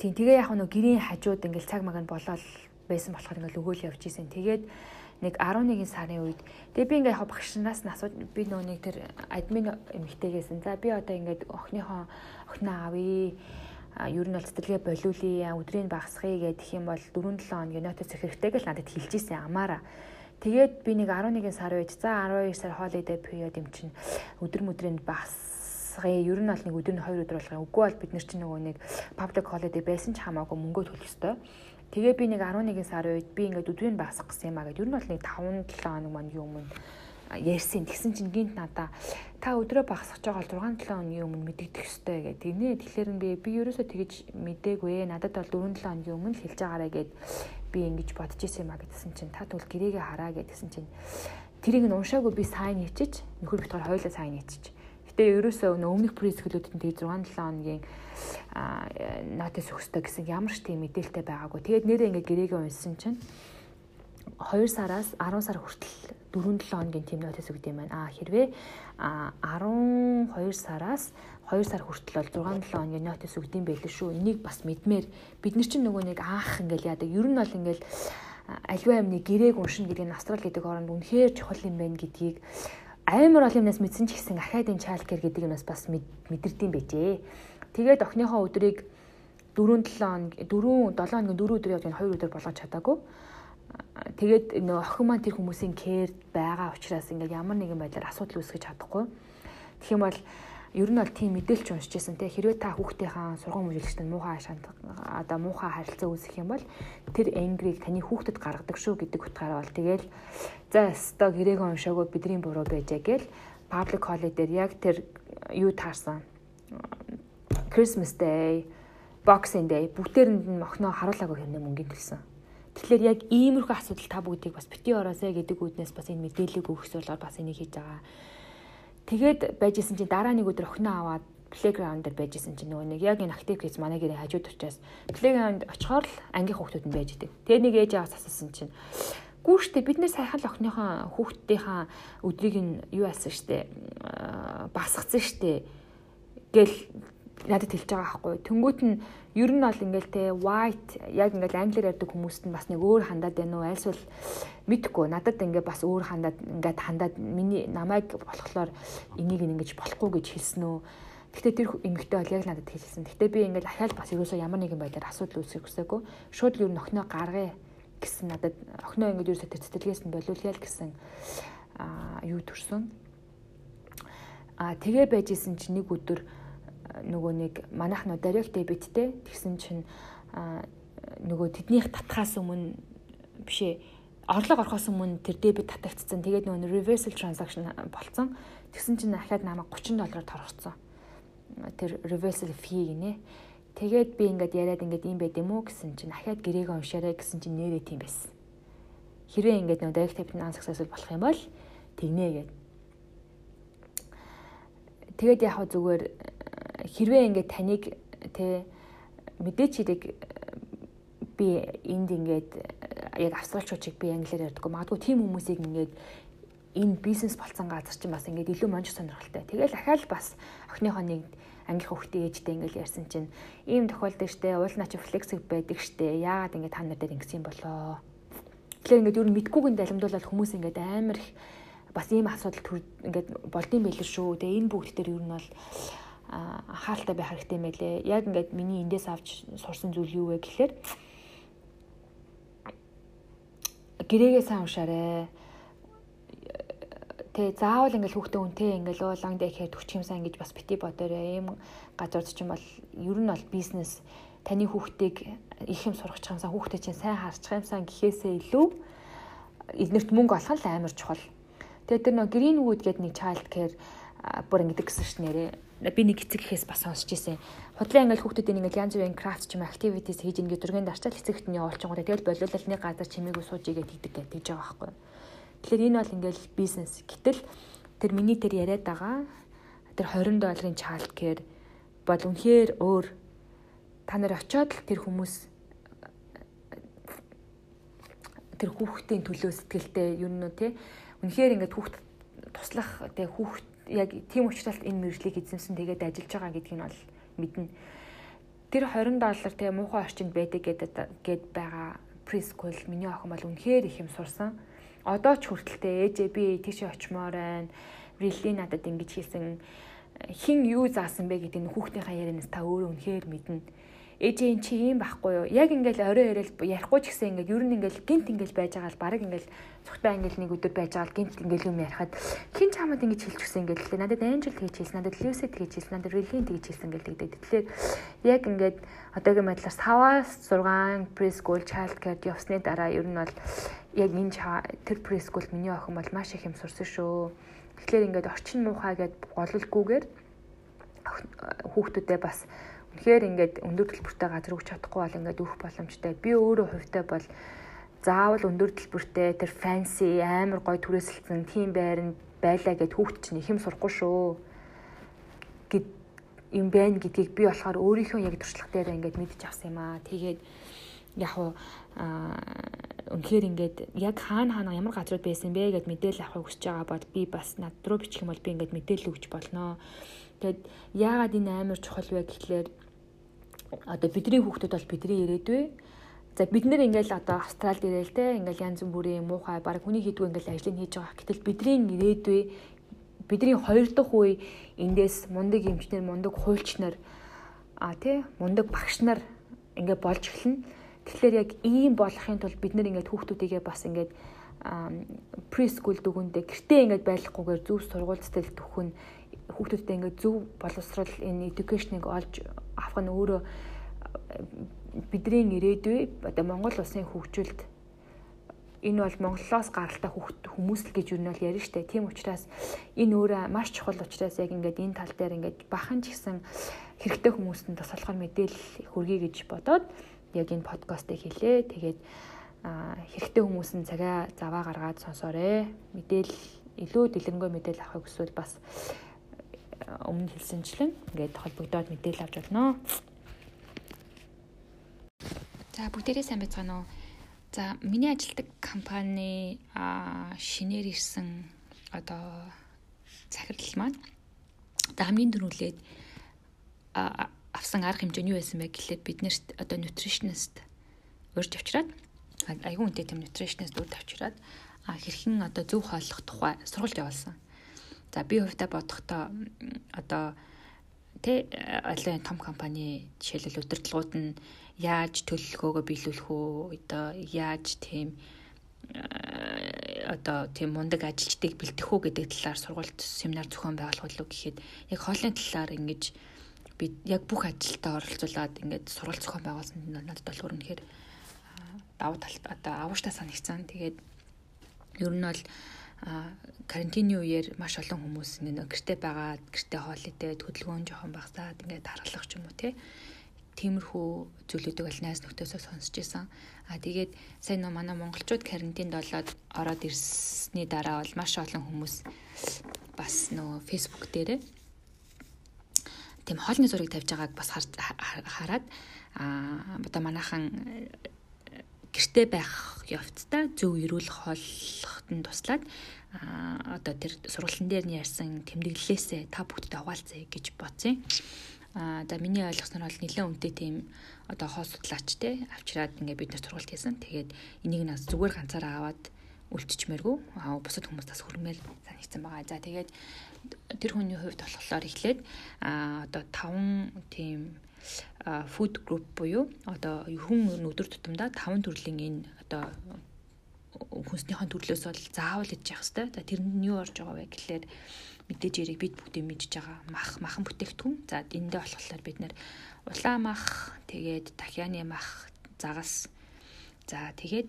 Тийм тэгээ яг нэг гэрийн хажууд ингээд цаг маг нь болоод байсан болохоор ингээд өгөөл явж исэн. Тэгээд нэг 11 сарын үед тэгээ би ингээ багшнаас нь асууж би нөө нэг тэр админ эмэгтэйгээсэн. За би одоо ингээд охиныхоо охиноо авъя ер нь бол цэцэрлэгээ болиулъя өдрийг багасгая гэх юм бол 4-7 хоногийн нотос хэрэгтэй гэж надад хэлж ийсэн амаараа. Тэгээд би нэг 11 сар үед за 12 сар holiday period юм чинь өдөр мөдрөнд багасгая. Ер нь бол нэг өдөр нь 2 өдөр болгоё. Үгүй бол бид нар чинь нөгөө нэг public holiday байсан ч хамаагүй мөнгө төлөх ёстой. Тэгээ би нэг 11 сарын үед би ингээд өдрийг багасгах гэсэн юм а гэд ер нь бол нэг 5 7 хоног маань юу өмнө ярьсан. Тэгсэн чинь гинт надаа та өдрөө багасгах байгаа 6 7 хоногийн өмнө мэдэгдэх ёстой гэдэг. Тэгнэ тэгэхээр би би ерөөсөө тэгэж мэдээгүй. Надад бол 4 7 хоногийн өмнө хэлж байгаарэ гэд би ингэж бодож исэн юм а гэдсэн чинь та тэгвэл гэрээгээ хараа гэдсэн чинь тэрийг нь уншаагүй би сайн хийчиж нөхөр битгаар хоёлаа сайн хийчиж. Гэтэ ерөөсөө өмнөх пресгэлүүдэд нь тэг 6 7 хоногийн нотис өгсдөө гэсэн ямар ч тийм мэдээлэлтэй байгаагүй. Тэгээд нэрээ ингээ гэрээгээ унсан чинь 2 сараас 10 сар хүртэл 4-7 хоногийн тийм нотис өгд юм байна. Аа хэрвээ 12 сараас 2 сар хүртэл бол 6-7 хоногийн нотис өгд юм байл шүү. Энийг бас мэдмээр бид нар чинь нөгөө нэг аах ингээл яадаг. Ер нь бол ингээл альва амны гэрээг уншина гэдэг нь австрал гэдэг оронд үнэхээр чухал юм байна гэдгийг амар ол юмнаас мэдсэн ч гэсэн ахайдын чалкер гэдэг нь бас мэдэрдэм байжээ. Тэгээд охиныхоо өдрийг 4 7 хоног 4 7 хоногийн 4 өдөр явж 2 өдөр болгож чадаагүй. Тэгээд нөө охин маань тэр хүмүүсийн кэр байгаа учраас ингээд ямар нэгэн байдлаар асуудал үүсгэж чадахгүй. Тэгэх юм бол ер нь бол тийм мэдээлч уншиж байсан те хэрвээ та хүүхдийнхаа сургууль мөжлөгчтэй муухай шанд одоо муухай харилцаа үүсэх юм бол тэр энгрийг таны хүүхдэд гаргадаг шүү гэдэг утгаараа бол тэгэл за өстой гэрээг уншаагүй бидний буруу байжээ гэл public holiday яг тэр юу таарсан Christmas Day, Boxing Day бүгдээрэнд нь охиноо харуулаагүй хэмнээ мөнгөний төлсөн. Тэгэхээр яг иймэрхүү асуудал та бүгдийг бас бити ороосэй гэдэг үднээс бас энэ мэдээллийг зүйлээр бас энийг хийж байгаа. Тэгээд байжсэн чинь дараа нэг өдөр охиноо аваад плейграунд дээр байжсэн чинь нөгөө нэг яг энэ актив кейс манай гэрээ хажууд учраас плейграунд очихоор л ангийн хүүхдүүд нь байж идэг. Тэгээд нэг ээж аваас асуусан чинь Гүү штэ бид нэр саяхан л охиныхоо хүүхдийнхаа өдрийг нь юу яасан штэ басгацсан штэ гэл надад хэлж байгаа байхгүй. Тэнгүүт нь ер нь бол ингээл те white яг ингээл англиар ярьдаг хүмүүст нь бас нэг өөр хандаад байна уу? Айлсвал мэдхгүй. Надад ингээ бас өөр хандаад ингээд хандаад миний намайг болохоор энийг ингэж болохгүй гэж хэлсэн үү? Гэхдээ тэр эмэгтэй бол яг надад хэлсэн. Гэхдээ би ингээл ахаал бас ерөөсөө ямар нэгэн байдлаар асуудал үүсгэх хүсээгүй. Шууд ер нь охиноо гаргая гэсэн надад охиноо ингээд ерөөсөө тэр цэцэлгээс нь болиулъя л гэсэн аа юу төрсөн А тэгээ байж исэн чинь нэг өдөр нөгөө нэг манайх нөө direct debitтэй тэгсэн чинь нөгөө тэднийх татхаас өмнө бишээ орлого орохоос өмнө тэр дебит татагдсан. Тэгээд нөгөө reversal transaction болцсон. Тэгсэн чинь дахиад намайг 30 доллараар торгоцсон. Тэр reversal fee гинэ. Тэгээд би ингээд яриад ингээд юм байд юм уу гэсэн чинь дахиад гэрээгээ уншаарай гэсэн чинь нэрээ тийм байсан. Хэрвээ ингээд нөгөө direct debit non-successful болох юм бол тэгнэ гэдэг. Тэгээд яг зүгээр хэрвээ ингээд таныг тэ мэдээч хэрэг би энд ингээд яг австралчуудыг би англиар ярьдаггүй магадгүй тийм хүмүүсийг ингээд энэ бизнес болцсон газар чинь бас ингээд илүү монж сонирхолтой. Тэгэл ахаал бас охиныхоо нэг англи хөвгтэй ээжтэй ингээд ярьсан чинь ийм тохиолдол штэ уул начи флексик байдаг штэ яагаад ингээд та нар дээр ингэсэн болоо. Тэгэхээр ингээд юу мэдгүйг нь далимдуулаад хүмүүс ингээд амар их бас ийм асуудал ингээд болдсон байл шүү. Тэгээ энэ бүгд дээр юу нь бол хаалттай байх хэрэгтэй юм байлээ. Яг ингээд миний эндээс авч сурсан зүйл юу вэ гэхээр гэрээгээ сайн уншаарэ. Тэ заавал ингээл хүүхдээ үнтэй ингээл оо ланг дэхээр төгч юмсан ингэж бас бити бодоорой. Ийм газард ч юм бол ер нь бол бизнес таны хүүхдийг их юм сурах чамсаа хүүхдээ чинь сайн харчих юмсан гэхээсээ илүү эднэрт мөнгө олох нь амар чухал. Тэгээд тэр нөө Greenwood гэдэг нэг child care бүр ингэдэг гэсэн ш нэрээ. Би нэг эцэг гэхээс бас сонсч ирсэн. Худлаа ингээл хүүхдүүдийн ингээл янз бүрийн крафт ч юм activities хийж ингээд дөргөнд арчаал эцэгт нь явуулчихгоо. Тэгэл болиулал нэг газар чимээгүй сууж игээд хийдэг гэж байгаа байхгүй. Тэгэхээр энэ бол ингээл бизнес. Гэтэл тэр миний тэр яриад байгаа тэр 20 долларын child care бол үнэхээр өөр та нар очиод л тэр хүмүүс тэр хүүхдийн төлөө сэтгэлтэй юу нэ тий Үнэхээр ингээд хүүхд туслах тэг хүүхд яг тийм учраас энэ мэржлийг эзэмсэн тэгээд ажиллаж байгаа гэдгийг нь бол мэднэ. Тэр 20 доллар тэгээ муухай орчинд байдаг гэдэг гээд байгаа preschool миний охин бол үнэхээр их юм сурсан. Одоо ч хүртэлтэй ээжээ би тийшээ очимоор байна. Really надад ингэж хийсэн хин юу заасан бэ гэдэг нь хүүхдийнхаа ярианаас та өөрөө үнэхээр мэднэ ээжээ эн чи юм байхгүй юу? Яг ингээл орой яриад ярихгүй ч гэсэн ингээл ер нь ингээл гинт ингээл байж байгаа л баг ингээл цогтой ингээл нэг өдөр байж байгаа л гинт ингээл юм ярихад хин ч хамаад ингэж хэлж өгсөн ингээл тэгэхээр надад Angel тэгж хэлсэн, надад Lucy тэгж хэлсэн, надад Riley тэгж хэлсэн ингээл тэгдэг. Тэгэхээр яг ингээд одоогийн байдлаар саваас 6 preschool child care явсны дараа ер нь бол яг энэ тэр preschool миний охин бол маш их юм сурсан шүү. Тэгэхээр ингээд орчин муухай гэд гололгүйгээр хүүхдүүдэд бас Тэгэхээр ингээд өндөр төлбөртэй газар өгч чадахгүй бол ингээд өөх боломжтой. Би өөрөө хувьтай бол заавал өндөр төлбөртэй тэр fancy амар гой түрээсэлсэн тийм байранд байлаа гэд хүүхд чинь их юм сурахгүй шүү. гэд юм байна гэдгийг би болохоор өөрийнхөө яг туршлага дээр ингээд мэдчих авсан юм аа. Тэгээд яг уу үнэхээр ингээд яг хаана хаана ямар газрууд байсан бэ гэд мэдээлэл авахыг хүсэж байгаа бол би бас над руу бичих юм бол би ингээд мэдээлэл өгч болно. Тэгэд яагаад энэ амар чухал вэ гэхлээр одоо бидний хүүхдүүд бол бидний ирээдүй. За бид нэр ингээл одоо австралид ирээл те ингээл янз бүрийн муухай баг хүний хийдгүү ингээл ажлыг хийж байгаа. Гэтэл бидний ирээдүй бидний хоёр дахь үе эндээс мундаг эмчнэр мундаг хуульчнар а тий мундаг багш нар ингээд болж эхэлнэ. Тэгэхээр яг ийм болохын тулд бид нэр ингээд хүүхдүүдийгээ бас ингээд прескул дүгэндээ гэртээ ингээд байрлахгүйгээр зөв сургууль цэцэл төхөн хүүхдүүдтэй ингээд зөв боловсрол энэ education-ыг олж авах нь өөрөө бидний ирээдүй одоо Монгол улсын хөгжилд энэ бол Монголоос гаралтай хүмүүс л гэж юу нь бол ярина штэ. Тийм учраас энэ өөрөө маш чухал учраас яг ингээд энэ тал дээр ингээд бахан ч гэсэн хэрэгтэй хүмүүст нь туслахаар мэдээлэл хүргэе гэж бодоод яг энэ подкастыг хийлээ. Тэгээд хэрэгтэй хүмүүс нь цагаа заваа гаргаад сонсоорой. Мэдээлэл илүү дэлгэрэнгүй мэдээлэл авахыг хүсвэл бас өмнө хэлсэнчлэн ингээд холбогдоод мэдээлэл авч болно. За бүгдээрээ сайн байцгаана уу? За миний ажилладаг компани а шинээр ирсэн одоо захирал маань одоо хамгийн дөрүүлээд авсан арга хэмжээ нь юу байсан бэ гэхлээр бид нэрт одоо nutritionist урьж авчираад айгүй үнэтэй тийм nutritionist урьж авчираад хэрхэн одоо зөв хооллох тухай сургалт явуулсан. За би хувьдаа бодохдоо одоо тэ олон том компани жишээлбэл удирдлагууд нь яаж төлөвлөгөөгөө биелүүлэх үү одоо яаж тийм одоо тийм мундаг ажилчдыг бэлтэх үү гэдэг талаар сургалт семинар зохион байгуулах уу гэхэд яг хоолны талаар ингэж би яг бүх ажилдаа оролцуулаад ингээд сургалт зохион байгуулсан нь надад бол үнэхээр давуу талт одоо авууштай санагцсан. Тэгээд ер нь бол карантины үеэр маш олон хүмүүс нэг гэрте байгаад гэрте хоол идээд хөдөлгөөн жоохон багасаад ингээд дараалах ч юм уу те тиймэрхүү зүйлүүдийг аль найз нөхдөсөө сонсч байсан. А тэгээд сайн нөө манай монголчууд карантинд болоод ороод ирсний дараа бол маш олон хүмүүс бас нөө facebook дээрээ тийм хоолны зургийг тавьж байгааг бас хараад а одоо манайхан гэрте байх явцдаа зөв эрүүл хооллоход нь туслаад а одоо тэр сургалтын дээр нь ярьсан тэмдэглэлээсээ та бүгдтэй хуваалцъя гэж бодсон. Аа да миний ойлгосноор бол нэлээд үнэтэй тийм одоо хоол судлаач те авчираад ингээ бид нар сургалт хийсэн. Тэгээд энийг нас зүгээр ганцаараа аваад үлдчихмээргүй. Аа бусад хүмүүс бас хөрмээр санагдсан байгаа. За тэгээд тэр хүний хувьд болохоор эхлээд аа одоо 5 тийм food group буюу одоо хүн өдөр тутамдаа 5 төрлийн энэ одоо хүнснийхэн төрлөөс бол заавал идэж явах хэрэгтэй. За тэрэнд нь юу орж байгаа вэ гэхлээр мэдээж яриг бид бүгдээ мэдж байгаа мах махан бүтээгдэхүүн. За эндээ болохоор бид нэр улаан мах, тэгээд дахианы мах, загас. За тэгээд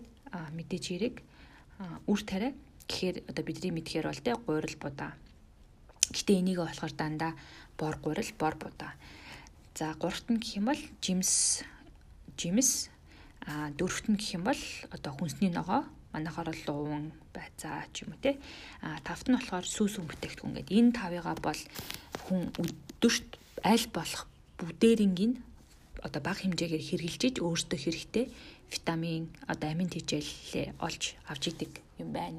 мэдээж яриг үр тариа гэхээр одоо бидний мэдхээр бол тэ гуйрал будаа. Гэтэ энийг болохоор дандаа бор гуйрал, бор будаа. За гуравт нь гэх юм бол жимс жимс а дөрөвт нь гэх юм бол одоо хүнсний ногоо. Манайхаар бол уун байцаа ч юм уу те. А тавт нь болохоор сүүс бүтээгдэхүүн гэдэг энэ тавыгаа бол хүн өдөрт аль болох бүгдээрингийн одоо бага хэмжээгээр хэрглэж өөртөө хэрэгтэй витамин одоо амин тэжээлээ олж авч идэг юм байна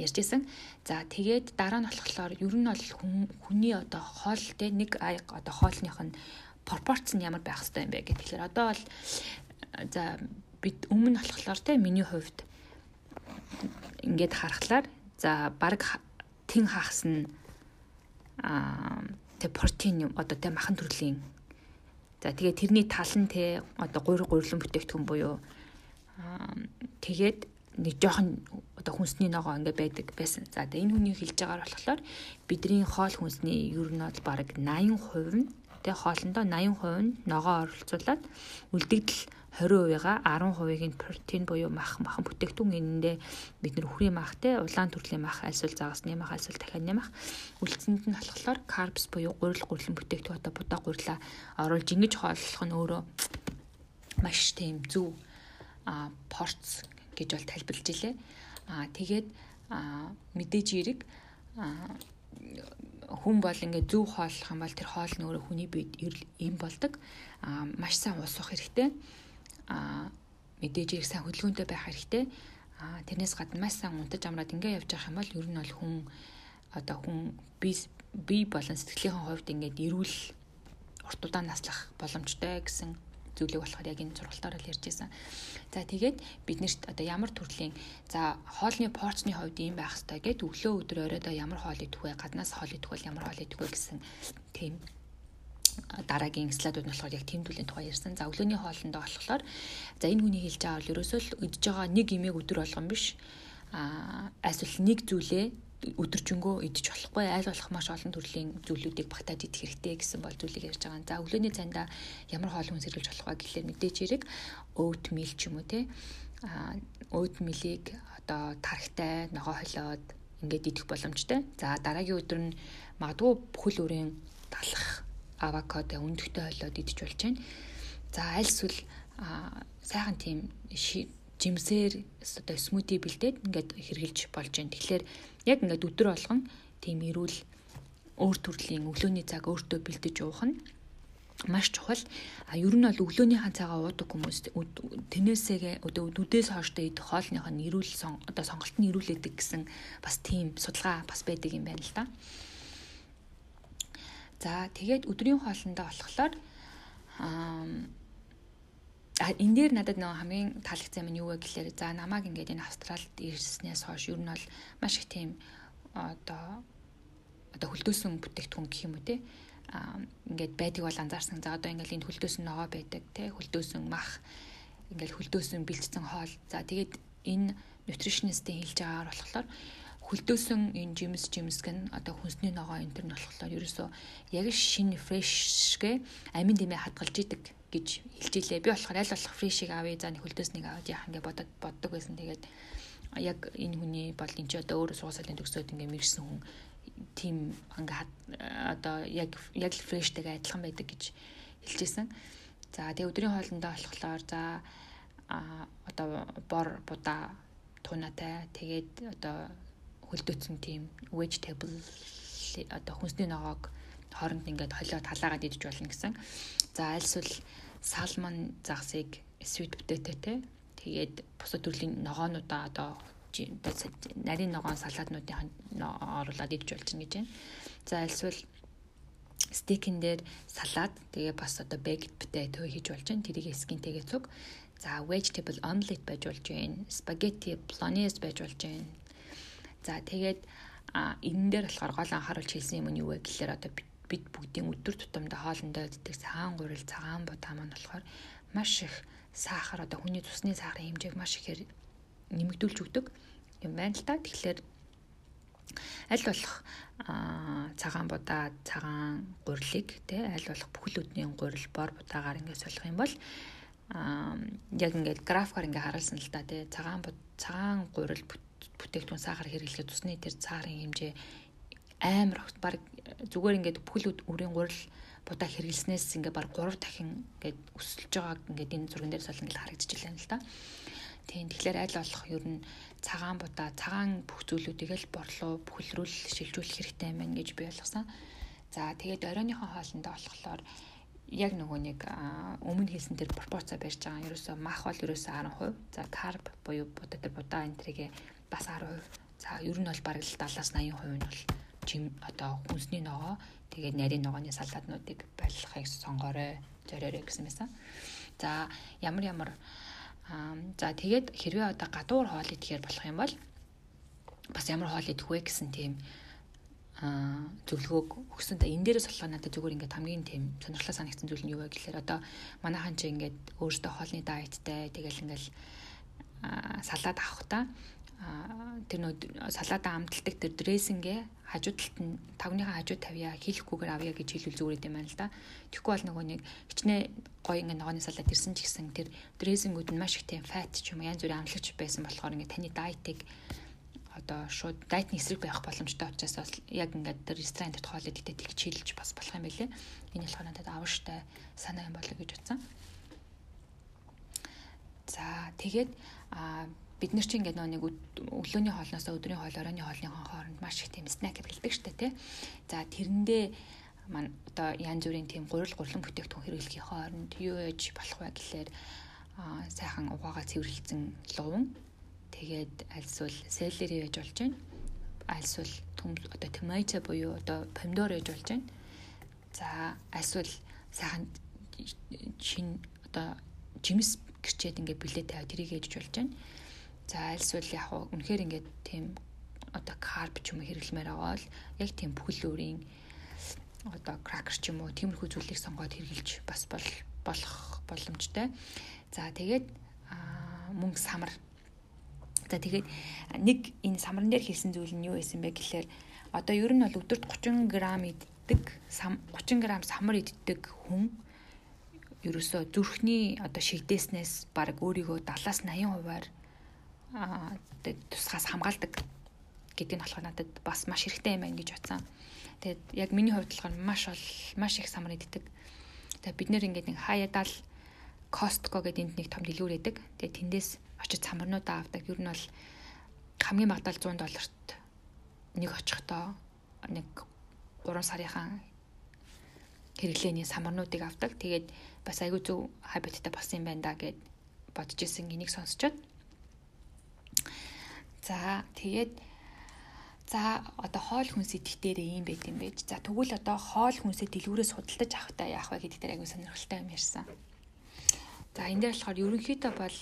гэд ярьжсэн. За тэгээд дараа нь болохоор ер нь бол хүний одоо хоол те нэг аяг одоо хоолных нь пропорц нь ямар байх хэвээр юм бэ гэхээр одоо бол за бид өмнө болохоор те миний хувьд ингээд харахаар за баг тэн хагас нь аа тэг протеин одоо тэг махан төрлийн за тэгээ тэрний тал нь те одоо гуйр гуйрлан бүтээгдэхүүн буюу тэгээд нэг жоохон одоо хүнсний ногоо ингээ байдаг байсан. За тэгээ энэ хүний хэлж байгаагаар болохоор бидний хоол хүнсний ер нь бол бараг 80% нь тэгээ хоолндоо 80% нь ногоо оролцуулаад үлдэгдэл 20%-га 10%-ыг нь протеин буюу мах махан бүтээгдэхүүн энэндээ бид нэр үхрийн мах те улаан төрлийн мах альсвал загасны мах альсвал дахианы мах үлдсэнд нь болохоор карбс буюу гурил гурилан бүтээгдэхүүн одоо будаа гурилаа оруулж ингэж хооллох нь өөрөө маш тийм зөв а порц гэж бол тайлбарлаж илээ. А тэгээд мэдээж эрэг хүн бол ингээд зөв хооллох юм бол тэр хоол нь өөрөө хүний биед им болдог. А маш сайн ус уух хэрэгтэй а мэдээж их сайн хөдөлгөөнтэй байх хэрэгтэй. А тэрнээс гадна маш сайн унтаж амраад ингээ явж явах юм бол ер нь бол хүн одоо хүн би би болон сэтгэлийн хувьд ингээд эрүүл урт удаан наслах боломжтой гэсэн зүйлийг болохоор яг энэ зургалтаар л ярьж байсан. За тэгээд биднэрт одоо ямар төрлийн за хоолны порцны хувьд ийм байх хэрэгтэй гэд өглөө өдөр оройдоо ямар хоол идэх вэ? Гаднаас хоол идэх бол ямар хоол идэх вэ гэсэн тийм дараагийн слайдууд нь болохоор яг тэмдүүлэн тухай ярьсан. За өглөөний хоолндоо болохоор за энэ хүний хэлж байгаа бол ерөөсөө л идж байгаа нэг имийг өдөр болгон биш. Аа эсвэл нэг зүйлээ өдөржингөө идэж болохгүй айл болох маш олон төрлийн зүйлүүдийг багтааж идэх хэрэгтэй гэсэн бол зүйлийг ярьж байгаа. За өглөөний цайндаа ямар хоол хүнс хэрэглэж болох вэ гэхлээр мэдээж хэрэг oat meal ч юм уу те а oat meal-ийг одоо тархтай ногоо холиод ингээд идэх боломжтой. За дараагийн өдөр нь магадгүй бүхэл өрийн талах авокадо өндөгтэй хойлоод идэж болж байна. За аль эсвэл сайхан тийм жимсээр одоо смути бэлдээд ингээд хэрглэж болж байна. Тэгэхээр яг ингээд өдөр болгон тийм эрүүл өөр төрлийн өглөөний цаг өөртөө бэлдэж уух нь маш чухал. А ер нь бол өглөөнийхэн цагаа уудаг хүмүүс тэнээсээ үдээс хооштой идэх хоолных нь эрүүл одоо сонголт нь эрүүлээдэг гэсэн бас тийм судалгаа бас байдаг юм байна л да. За тэгээд өдрийн хоолндоо болохоор аа энэ дээр надад нэг хамгийн таалагдсан юм юу вэ гэхээр за намайг ингээд энэ австралид ирснээс хойш ер нь бол маш их тийм одоо одоо хөлдөөсөн бүтээгдэхүүн гэх юм уу те ингээд байдаг бол анзаарсан. За одоо ингээд энэ хөлдөөсөн ногоо байдаг те хөлдөөсөн мах ингээд хөлдөөсөн бэлдсэн хоол. За тэгээд энэ nutritionist-ийн хэлж байгаагаар болохоор хөлдөөсөн энэ жимс жимс гэн одоо хүнсний ногоо энэ төр нь болохоор ерөөсөө яг шинэ фрешгээ амин дэмээ хадгалж идэг гэж хэлж илээ. Би болохоор аль болох фрешийг авъя за нэг хөлдөөснийг аваад яах ингээ бодод боддог байсан. Тэгээд яг энэ хүний бол энэ ч одоо өөрөө сугасаалын төгсөөд ингээ мэрсэн хүн тийм ингээ одоо яг яг фрештэйг адилхан байдаг гэж хэлжсэн. За тэгээ өдрийн хоолндоо болохоор за а одоо бор будаа тунатай тэгээд одоо хөлдөөцсөн тийм vegetable одоо хүнсний ногоог хооронд ингээд холиод халаагаад идэж болно гэсэн. За альсвал салмон загсыг sweet potato те тэгээд бусад төрлийн ногоонуудаа одоо нарийн ногоон салаатнуудын оруулаад идэж болж байна гэж байна. За альсвал стейкэн дээр салаад тэгээ бас одоо baked potato хийж болж байна. Тэрийг скинтэйгээ цуг. За vegetable omelet байж болж байна. Spaghetti bolognese байж болж байна. За тэгээд а энэ дээр болохоор гол анхааруулж хэлсэн юм нь юу вэ гэхээр одоо бид бүгдийн өдөр тутамдаа хоолндоо иддэг цагаан гурил цагаан будаа маань болохоор маш их сахар одоо хүний цусны сахарын хэмжээг маш ихээр нэмэгдүүлж өгдөг юм байна л та. Тэгэхээр аль болох цагаан будаа цагаан гурилыг те аль болох бүхэл өдний гурил бор будаагаар ингээд солих юм бол яг ингээд графикаар ингээд харуулсан л та те цагаан цагаан гурил бүтээгдэхүүн сахар хэрэглэхэд усны тэр цаарын хэмжээ амар огт баг зүгээр ингээд бүхэл үрийн гурил будаа хэрэглэснээс ингээд баг 3 дахин ингээд өсөлж байгааг ингээд энэ зурган дээр солон ингээд харагдаж байна л да. Тийм тэгэхээр аль болох ер нь цагаан будаа цагаан бүх зүйлүүдийг л борлуу бүхэлрүүл шилжүүлэх хэрэгтэй байна гэж би ойлгосон. За тэгээд оройныхон хоолндоо болохоор яг нөгөө нэг өмнө хэлсэн тэр пропорцаа барьж байгаа. Ерөөсөө мах бол ерөөсөө 10%. За карб буюу будаа тэр будаа энтрийг бас 10%. За ер нь бол бараг л 70-аас 80% нь бол чим одоо хүнсний ногоо тэгээд нарийн ногооны салаатнуудыг байлгахыг сонгоорой, зориорой гэсэн байсан. За ямар ямар за тэгээд хэрвээ одоо гадуур хоол идэхээр болох юм бол бас ямар хоол идэх вэ гэсэн тийм зөвлөгөөг өгсөн. Та энэ дээрээс болохоор надад зүгээр ингээд хамгийн тийм сонирхолтой санагдсан зүйл нь юу вэ гэхээр одоо манайхан чи ингээд өөртөө хоолны дайеттай тэгэл ингээд салаад авах та тэр нөө салаада амталдаг тэр дрессингээ хажуу талд нь тавныхаа хажуу тавья хийхгүйгээр авъя гэж хэлвэл зүгээр юм байна л да. Тэгэхгүй бол нөгөө нэг хичнээн гоё ингээ ногооны салаад ирсэн ч гэсэн тэр дрессингүүд нь маш их тийм фат ч юм янз бүрийн амлагч байсан болохоор ингээ таны дайтыг одоо шууд дайтны эсрэг байх боломжтой учраас бас яг ингээд тэр ресторан дээр хоол идэхдээ тэгж хэлж бас болох юм байлээ. Энэ болохоор надад авштай санаа юм болоо гэж утсан. За тэгээд а бид нар чинь ингээд нэг өглөөний хоолноос өдрийн хоол оройн хоолны хооронд маш их тийм снэк хэрэглэдэг штэ тий. За тэрэндээ мань одоо янз бүрийн тийм гурил гурлан бүтээгдэхүүн хэрэглэхийн хооронд юу ээж болох вэ гэхлээр сайхан угаагаа цэвэрлэгдсэн луван тэгээд альсвал селери байж болж байна. Альсвал төм одоо томато буюу одоо помидор байж болж байна. За альсвал сайхан чин одоо жимс гэрчээд ингээд билет тавиад тэрийг ээж болж байна За альсвал яг уу үнэхээр ингээд тийм одоо карб ч юм уу хэрэглэмээр байгаа бол яг тийм бүхэл өөрийн одоо кракер ч юм уу тиймэрхүү зүйлийг сонгоод хэрэглэж бас бол болох боломжтой. За тэгээд мөнгө самар. За тэгээд нэг энэ самран дээр хэлсэн зүйл нь юу байсан бэ гэхлээр одоо ер нь бол өдөрт 30 г иддэг 30 г самар иддэг хүн ерөөсөө зүрхний одоо шигдээснээс баг өөрийгөө 70-аас 80%-аар тусгаас хамгаалдаг гэдэг нь болохоор надад бас маш хэрэгтэй юм байна гэж утсан. Тэгээд яг миний хувьд болохоор маш бол маш их самар иддэг. Тэгээд бид нэр ингээд нэг хаядаал Costco гэдэг энд нэг том дэлгүүр байдаг. Тэгээд тэндээс очиж самарнуудаа авдаг. Ер нь бол хамгийн багадаа 100 долларт нэг очихдоо нэг 3 сарынхан хэрэглээний самарнуудыг авдаг. Тэгээд бас айгүй зөв хабиттай болсон юм байна да гэд бодож исэн энийг сонсчод За тэгээд за одоо хоол хүнс идэх дээр ийм байт юм байж. За тэгвэл одоо хоол хүнсээ дэлгүүрээс худалдаж авахтаа яах вэ гэдэг дээр аягүй сонирхолтой юм ярьсан. За энэ дээр болохоор ерөнхийдөө бол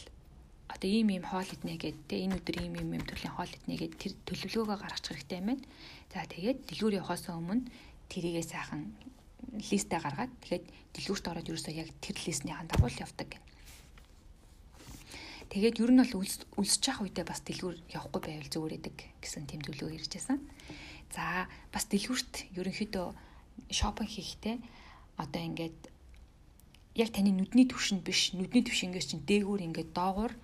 одоо ийм ийм хоол иднэ гэдэг энэ өдөр ийм ийм ийм төрлийн хоол иднэ гэдэг тэр төлөвлөгөөгөө гаргачих хэрэгтэй юм байна. За тэгээд дэлгүүр явахаас өмнө тэрийгээ сайхан листэ гаргаад тэгэхэд дэлгүүрт ороод ерөөсөө яг тэр листнийхэн дагуу явдаг. Тэгээд ер нь бол үлсэж явах үедээ бас дэлгүүр явахгүй байвал зүгээр эдэг гэсэн тийм төлөв ирж байсан. За бас дэлгүүрт ерөнхийдөө шопинг хийхдээ одоо ингээд яг таны нүдний түвшинд биш нүдний түвшингээс чинь дээгүүр ингээд доогуур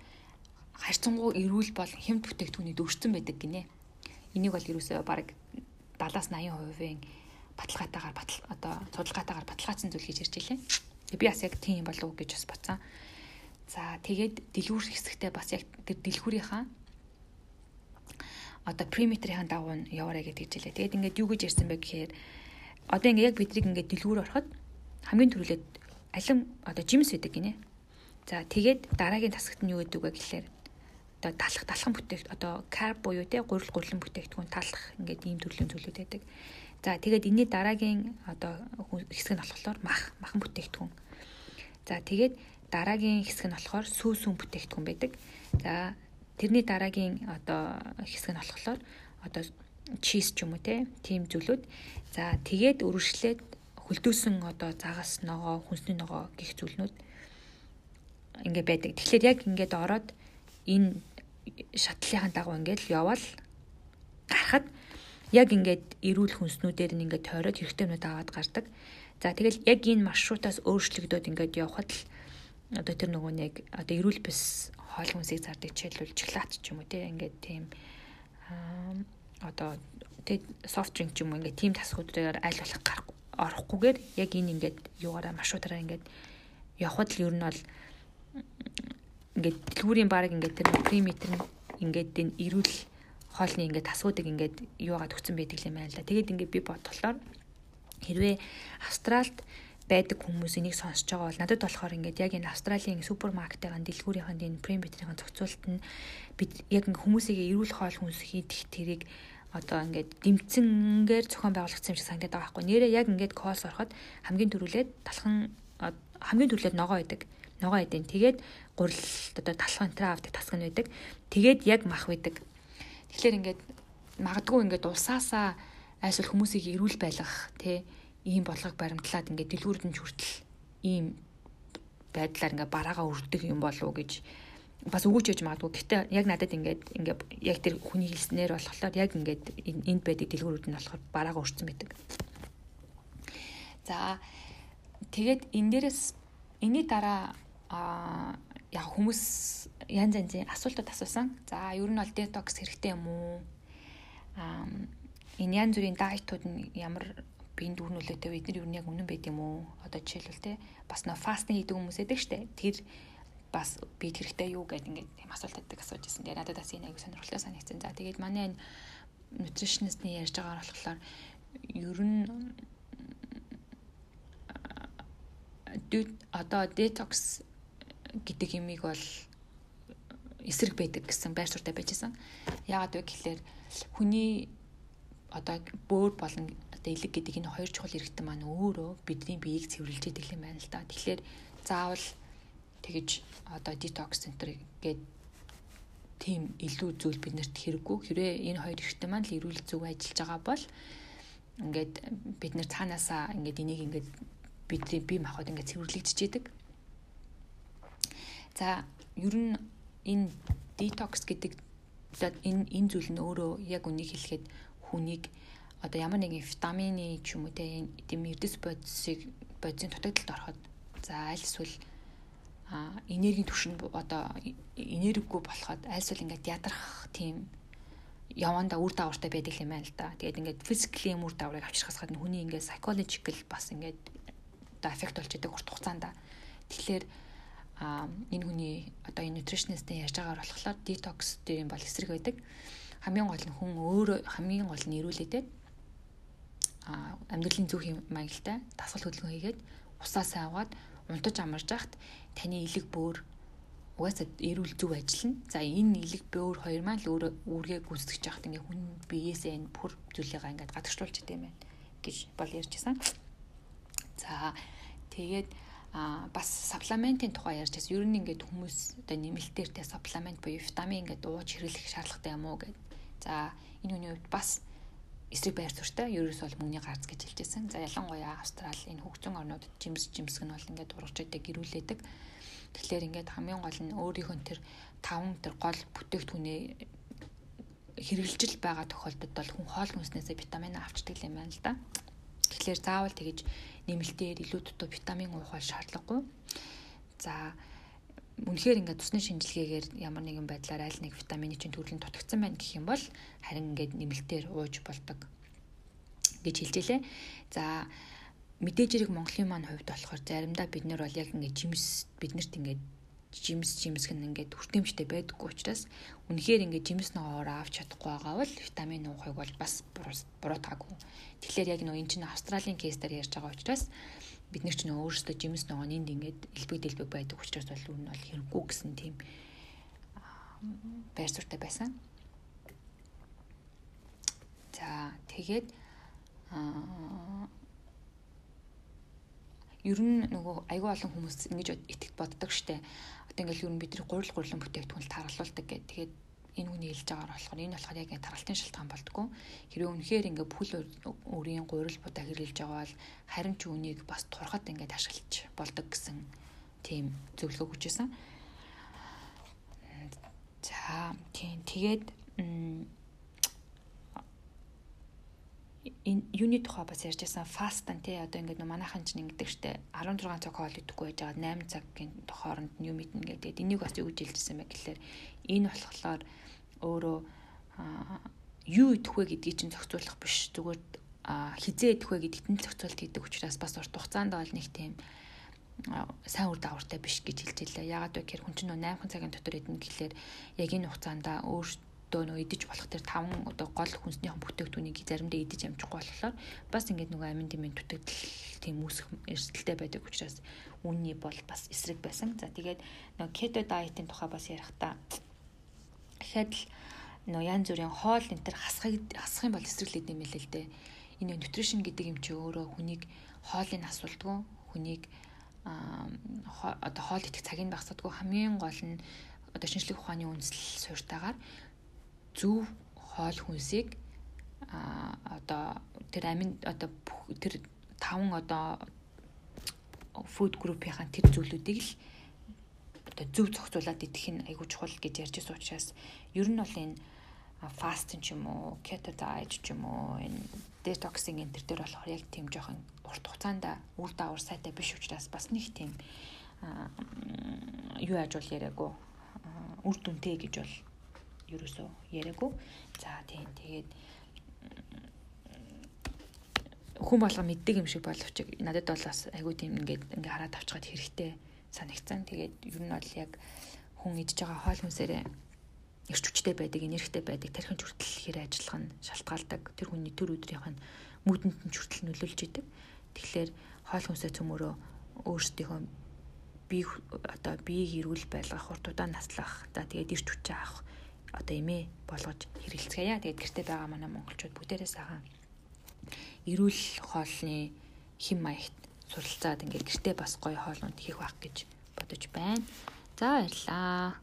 харьцангуй эрүүл бол хямд бүтээгдэхүүний дөрцөн байдаг гинэ. Энийг бол ерөөсөө баг 70-80%-ийн баталгаатаагаар батал одоо судалгаатаагаар баталгаажсан зүйл хийж ирж илээ. Би бас яг тийм болов уу гэж бас бодсон. За тэгээд дэлгүүр хэсэгтээ бас яг тэр дэлгүүрийнхаа одоо perimeter-ийн дагуу нь яваарай гэж хэлж илээ. Тэгээд ингээд юу гэж ярьсан бэ гэхээр одоо ингээд яг бидрийг ингээд дэлгүүр ороход хамгийн түрүүлээд алим одоо жимс байдаг гинэ. За тэгээд дараагийн тасагт нь юу гэдэг вэ гэхээр одоо талах талхан бүтээгт одоо карб буюу те гурил гурлан бүтээгдэхүүн талах ингээд ийм төрлийн зүйлүүд байдаг. За тэгээд энэний дараагийн одоо хэсэг нь болохоор мах махан бүтээгдэхүүн. За тэгээд дараагийн хэсэг нь болохоор сүүс сүм бүтээгдэхүүн байдаг. За тэрний дараагийн одоо хэсэг нь болохоор одоо чиз ч юм уу тийм зүйлүүд. За тэгээд өргөжлээд хөлдөөсөн одоо загас ногоо, хүнсний ногоо гих зүйлнүүд ингээ байдаг. Тэгэхээр яг ингээд ороод энэ шатлалын дагуу ингээд явал гарахад яг ингээд эрүүл хүнснүүдээр нь ингээд тойроод хэрэгтэй юмнууд аваад гардаг. За тэгэл яг энэ маршрутаас өөрчлөгдөд ингээд явхад л одоо тэр нөгөө нэг одоо эрүүл бис хоол хүнсийг зардаг жишээлбэл шоколад ч юм уу тийм ингээд тийм одоо тэг софт дринк ч юм уу ингээд тийм тасгуудаар аль болох орохгүйгээр яг энэ ингээд юугаараа маршрутаараа ингээд явхад л ер нь бол ингээд дэлгүүрийн баг ингээд тэр периметр нь ингээд энэ эрүүл хоолны ингээд тасгуудыг ингээд юугаад өгсөн байдаг юм байна л да. Тэгээд ингээд би бодглохлоор хэрвээ Австралд байдаг хүмүүс энийг сонсож байгаа бол надад болохоор ингээд яг энэ Австралийн супермаркетын дэлгүүрийнх нь энэ премиумын зохицуулт нь бид яг хүмүүсийг эрүүл хоол хүнс хийдэх тэрийг одоо ингээд дэмцэнгээр зохион байгуулагдсан юм шиг санагдаад байгаа байхгүй. Нэрээ яг ингээд колс ороход хамгийн түрүүлээд талхан хамгийн түрүүлээд ногоо идэг. Ногоо идэн. Тэгээд гурил одоо талхан траа авдаг тасган байдаг. Тэгээд яг мах байдаг. Тэгэхээр ингээд магадгүй ингээд улсаасаа айсвал хүмүүсийг эрүүл байлгах тий ийм бодлого баримтлаад ингээд дэлгүүрд нь хүртэл ийм байдлаар ингээд бараагаа өрдөг юм болов уу гэж бас өгөөч яж магадгүй. Гэтэ яг надад ингээд ингээд яг тэр хүний хэлснээр болохоор яг ингээд энд байдаг дэлгүүрүүд нь болохоор бараагаа өрцөн байдаг. За тэгээд энэ дээрээс энэний дараа а яг хүмүүс янз янзын асуултууд асуусан. За ер нь бол детокс хэрэгтэй юм уу? А энэ янз бүрийн дайтууд нь ямар биеийн дүүрнүүлээтэй бид нар юу нэг үнэн байд юм уу? Одоо жишээлбэл те бас нөө фастинг хийдэг хүмүүс байдаг штэ. Тэр бас би хэрэгтэй юу гэдэг ингээд тийм асуулт өгдөг асууж ирсэн. Тэгээ надад бас энэ аягүй сонирхолтой санагдсан. За тэгээд манай энэ нутришнистний ярьж байгаагаар болохоор ер нь одоо детокс гэдэг юмыг бол эсрэг байдаг гэсэн байр суурьтай байжсэн. Яагаад вэ гэхэлэр хүний одоо бөөр болон одоо элэг гэдэг энэ хоёр чухал хэрэгтэн маань өөрөө бидний биеийг цэвэрлж идэг юм байна л да. Тэгэхээр заавал тэгэж одоо детокс центр гээд тийм илүү зүйл биднэрт хэрэггүй. Хэрвээ энэ хоёр хэрэгтэн маань л эрүүл зөв ажиллаж байгаа бол ингээд бид нэр цаанаасаа ингээд энийг ингээд бидний бие махбод ингээд цэвэрлэгдэж идэг. За ер нь энэ детокс гэдэг энэ энэ зүйл нь өөрөө яг үнийг хэлэхэд хүнийг одоо ямар нэгэн витамины ч юм уу тийм эрдэс бодисыг бодисын дутагдалд ороход за аль эсвэл а энергийн түвшин одоо энергигүй болоход аль эсвэл ингээд ядрах тийм яванда үр дагавартай байдаг юм байна л да. Тэгээд ингээд физикли юм үр дагаврыг авчрахаас гадна хүний ингээд psychological бас ингээд одоо аффект болж идэг урт хугацаанд. Тэгэхээр а энэ хүний одоо энэ nutritionist-ийн ярьж байгаагаар болохоор detox дээр юм бол эсрэг байдаг. Хамгийн гол нь хүн өөрөө хамгийн гол нь ирүүлээдээ амьдралын зөв маягтай дасгал хөдөлгөөн хийгээд усаасаа аваад унтаж амарж яхад таны элэг бөөр угаасаа эрүүл зөв ажиллана. За энэ элэг бөөр хоёр маань л өөрөө үүргээ гүйцэтгэж яхад ингээ хүн биеэсээ энэ бүр зүйлээ ингээд гадагшруулж идэм байх гэж бол ярьжсэн. За тэгээд а бас сапламентийн тухай ярьж байсан. Ер нь ингээд хүмүүс одоо нэмэлтээр тэ сапламент буюу витамин ингээд ууж хэрэглэх шаардлагатай юм уу гэд. За энэ үний хувьд бас эсрэг байр суурьтай ерөөс бол мөнгөний гарц гэж хэлжсэн. За ялангуяа Австрали энэ хөгжин орнуудад жимс жимсг нь бол ингээд ургаж идэг гэрүүлээдэг. Тэгэхээр ингээд хамгийн гол нь өөрийнхөө тэр таван тэр гол бүтээгдэхүүнээ хэрэгжилж байгаа тохиолдолд бол хүн хоол хүнснээсээ витамин авчдаг юм байна л да. Тэгэхээр заавал тэгэж нэмэлтээр илүү дутуу витамин уух бол шаардлагагүй. За үнэхээр ингээд цусны шинжилгээгээр ямар нэгэн байдлаар аль нэг витамины чинь төрлийн дутагдсан байна гэх юм бол харин ингээд нэмэлтээр ууж болдог гэж хэлжээ. За мэдээж хэрэг Монголын маань хувьд болохоор заримдаа бид нар бол яг ингээд жимс биднэрт ингээд жимс жимс гэн ингээд хүртээмжтэй байдаггүй учраас үнэхээр ингээд жимс ногоороо авч чадахгүй байгаа бол витамин уухыг бол бас буруутаагүй. Тэгэхээр яг нөө эн чинь Австралийн кейсээр ярьж байгаа учраас бид нар ч нөө өөрсдөө жимс ногоо энд ингээд элбэг дэлбэг байдаг учраас бол үүн бол хэрэггүй гэсэн тийм байр суурьтай байсан. За тэгээд аа ер нь нөгөө айгүй олон хүмүүс ингэж итгэж боддог штэ. Одоо ингээл нь бидний гурил гурлан бүтээгдэхүүн тархалуулдаг гэдэг. Тэгээд энэ хүний хэлж байгаагаар болохоор энэ болохоор яг тархалтын шалтгаан болдгоо. Хэрэв үнэхээр ингээ бүл өөрийн гурил будаа хэрэглэж байгаа бол харин ч үнийг бас турхад ингээд ашиглаж болдог гэсэн тийм зөвлөгөө хүчээсэн. За тийм тэгээд юуны тухай бас ярьжсэн фастан тий одоо ингээд нөө манайхан чинь ингэдэг штэ 16 цаг хоол идэхгүй байж байгаа 8 цагийн хооронд нь юм идэнэ гэдэг. Энийг бас юу гэж хэлжсэн бэ гэхэлэр энэ болохоор өөрөө юу идэх вэ гэдгийг чинь зохицуулах биш зүгээр хизээ идэх вэ гэдэгт нь зохицуулт хийдэг учраас бас урт хугацаанд бол нэг тийм сайн үр дагавартай биш гэж хэлж илээ. Яагаад вэ гэхээр хүн чинь 8 цагийн дотор идэнэ гэхэлэр яг энэ хугацаанд өөртөө одоо нөө идэж болох тэр таван одоо гол хүнснийхэн бүтээгдэхүүнийг заримдаа идэж амжихгүй болохоор бас ингээд нөгөө амин дэмийн түтгэл тийм үүсэх эрсдэлтэй байдаг учраас үнний бол бас эсрэг байсан. За тэгээд нөгөө кето диетийн тухай бас ярихдаа ихэд л нөгөө янз бүрийн хоол энэ төр хасхыг хасах юм бол эсрэглээд юм хэлээ л дээ. Энэ нутришн гэдэг юм чи өөрөө хүнийг хоолыг асуулдгүй хүнийг одоо хоол идэх цагийг багсадгүй хамгийн гол нь одоо шинжлэх ухааны үндэслэл суурьтайгаар зөв хоол хүнсийг а одоо тэр амин одоо тэр таван одоо фуд группийн тэр зүйлүүдийг л одоо зөв зохицуулаад идэх нь айгүй чухал гэж ярьж байгаа учраас ер нь бол энэ фастинг ч юм уу keto diet ч юм уу энэ detoxing энэ төр дээр болохоор яг тийм жоохон урт хугацаанд үр дагавар сайтай биш учраас бас нэг тийм юу яаж бол яриаггүй үр дүнтэй гэж бол ерөөсөө яриаггүй. За тийм тэгээд хүн болго мэддэг юм шиг боловч надад бол бас айгүй тийм ингээд ингээ хараад авчгаад хэрэгтэй санагцсан. Тэгээд ер нь бол яг хүн идж байгаа хоол хүнсээрээ эрч хүчтэй байдаг, энергитэй байдаг, тархин хүртэл хэр ажиллах нь шалтгаалдаг. Тэр хүний төр өдрийнх нь мөдөнд нь хүртэл нөлөөлж идэг. Тэгэхээр хоол хүнсээ цөмөрөө өөрсдийнхөө бие одоо биеийг эрүүл байлгах, хурдуудаа наслах, за тэгээд эрч хүчээ авах одоо эмээ болгож хэрэгэлцгээе. Тэгээд гэртээ байгаа манай монголчууд бүгдээрээ сайхан эрүүл хоолны хим маягт суралцаад ингээд гэртээ бас гоё хоолнууд хийх байх гэж бодож байна. За баярлаа.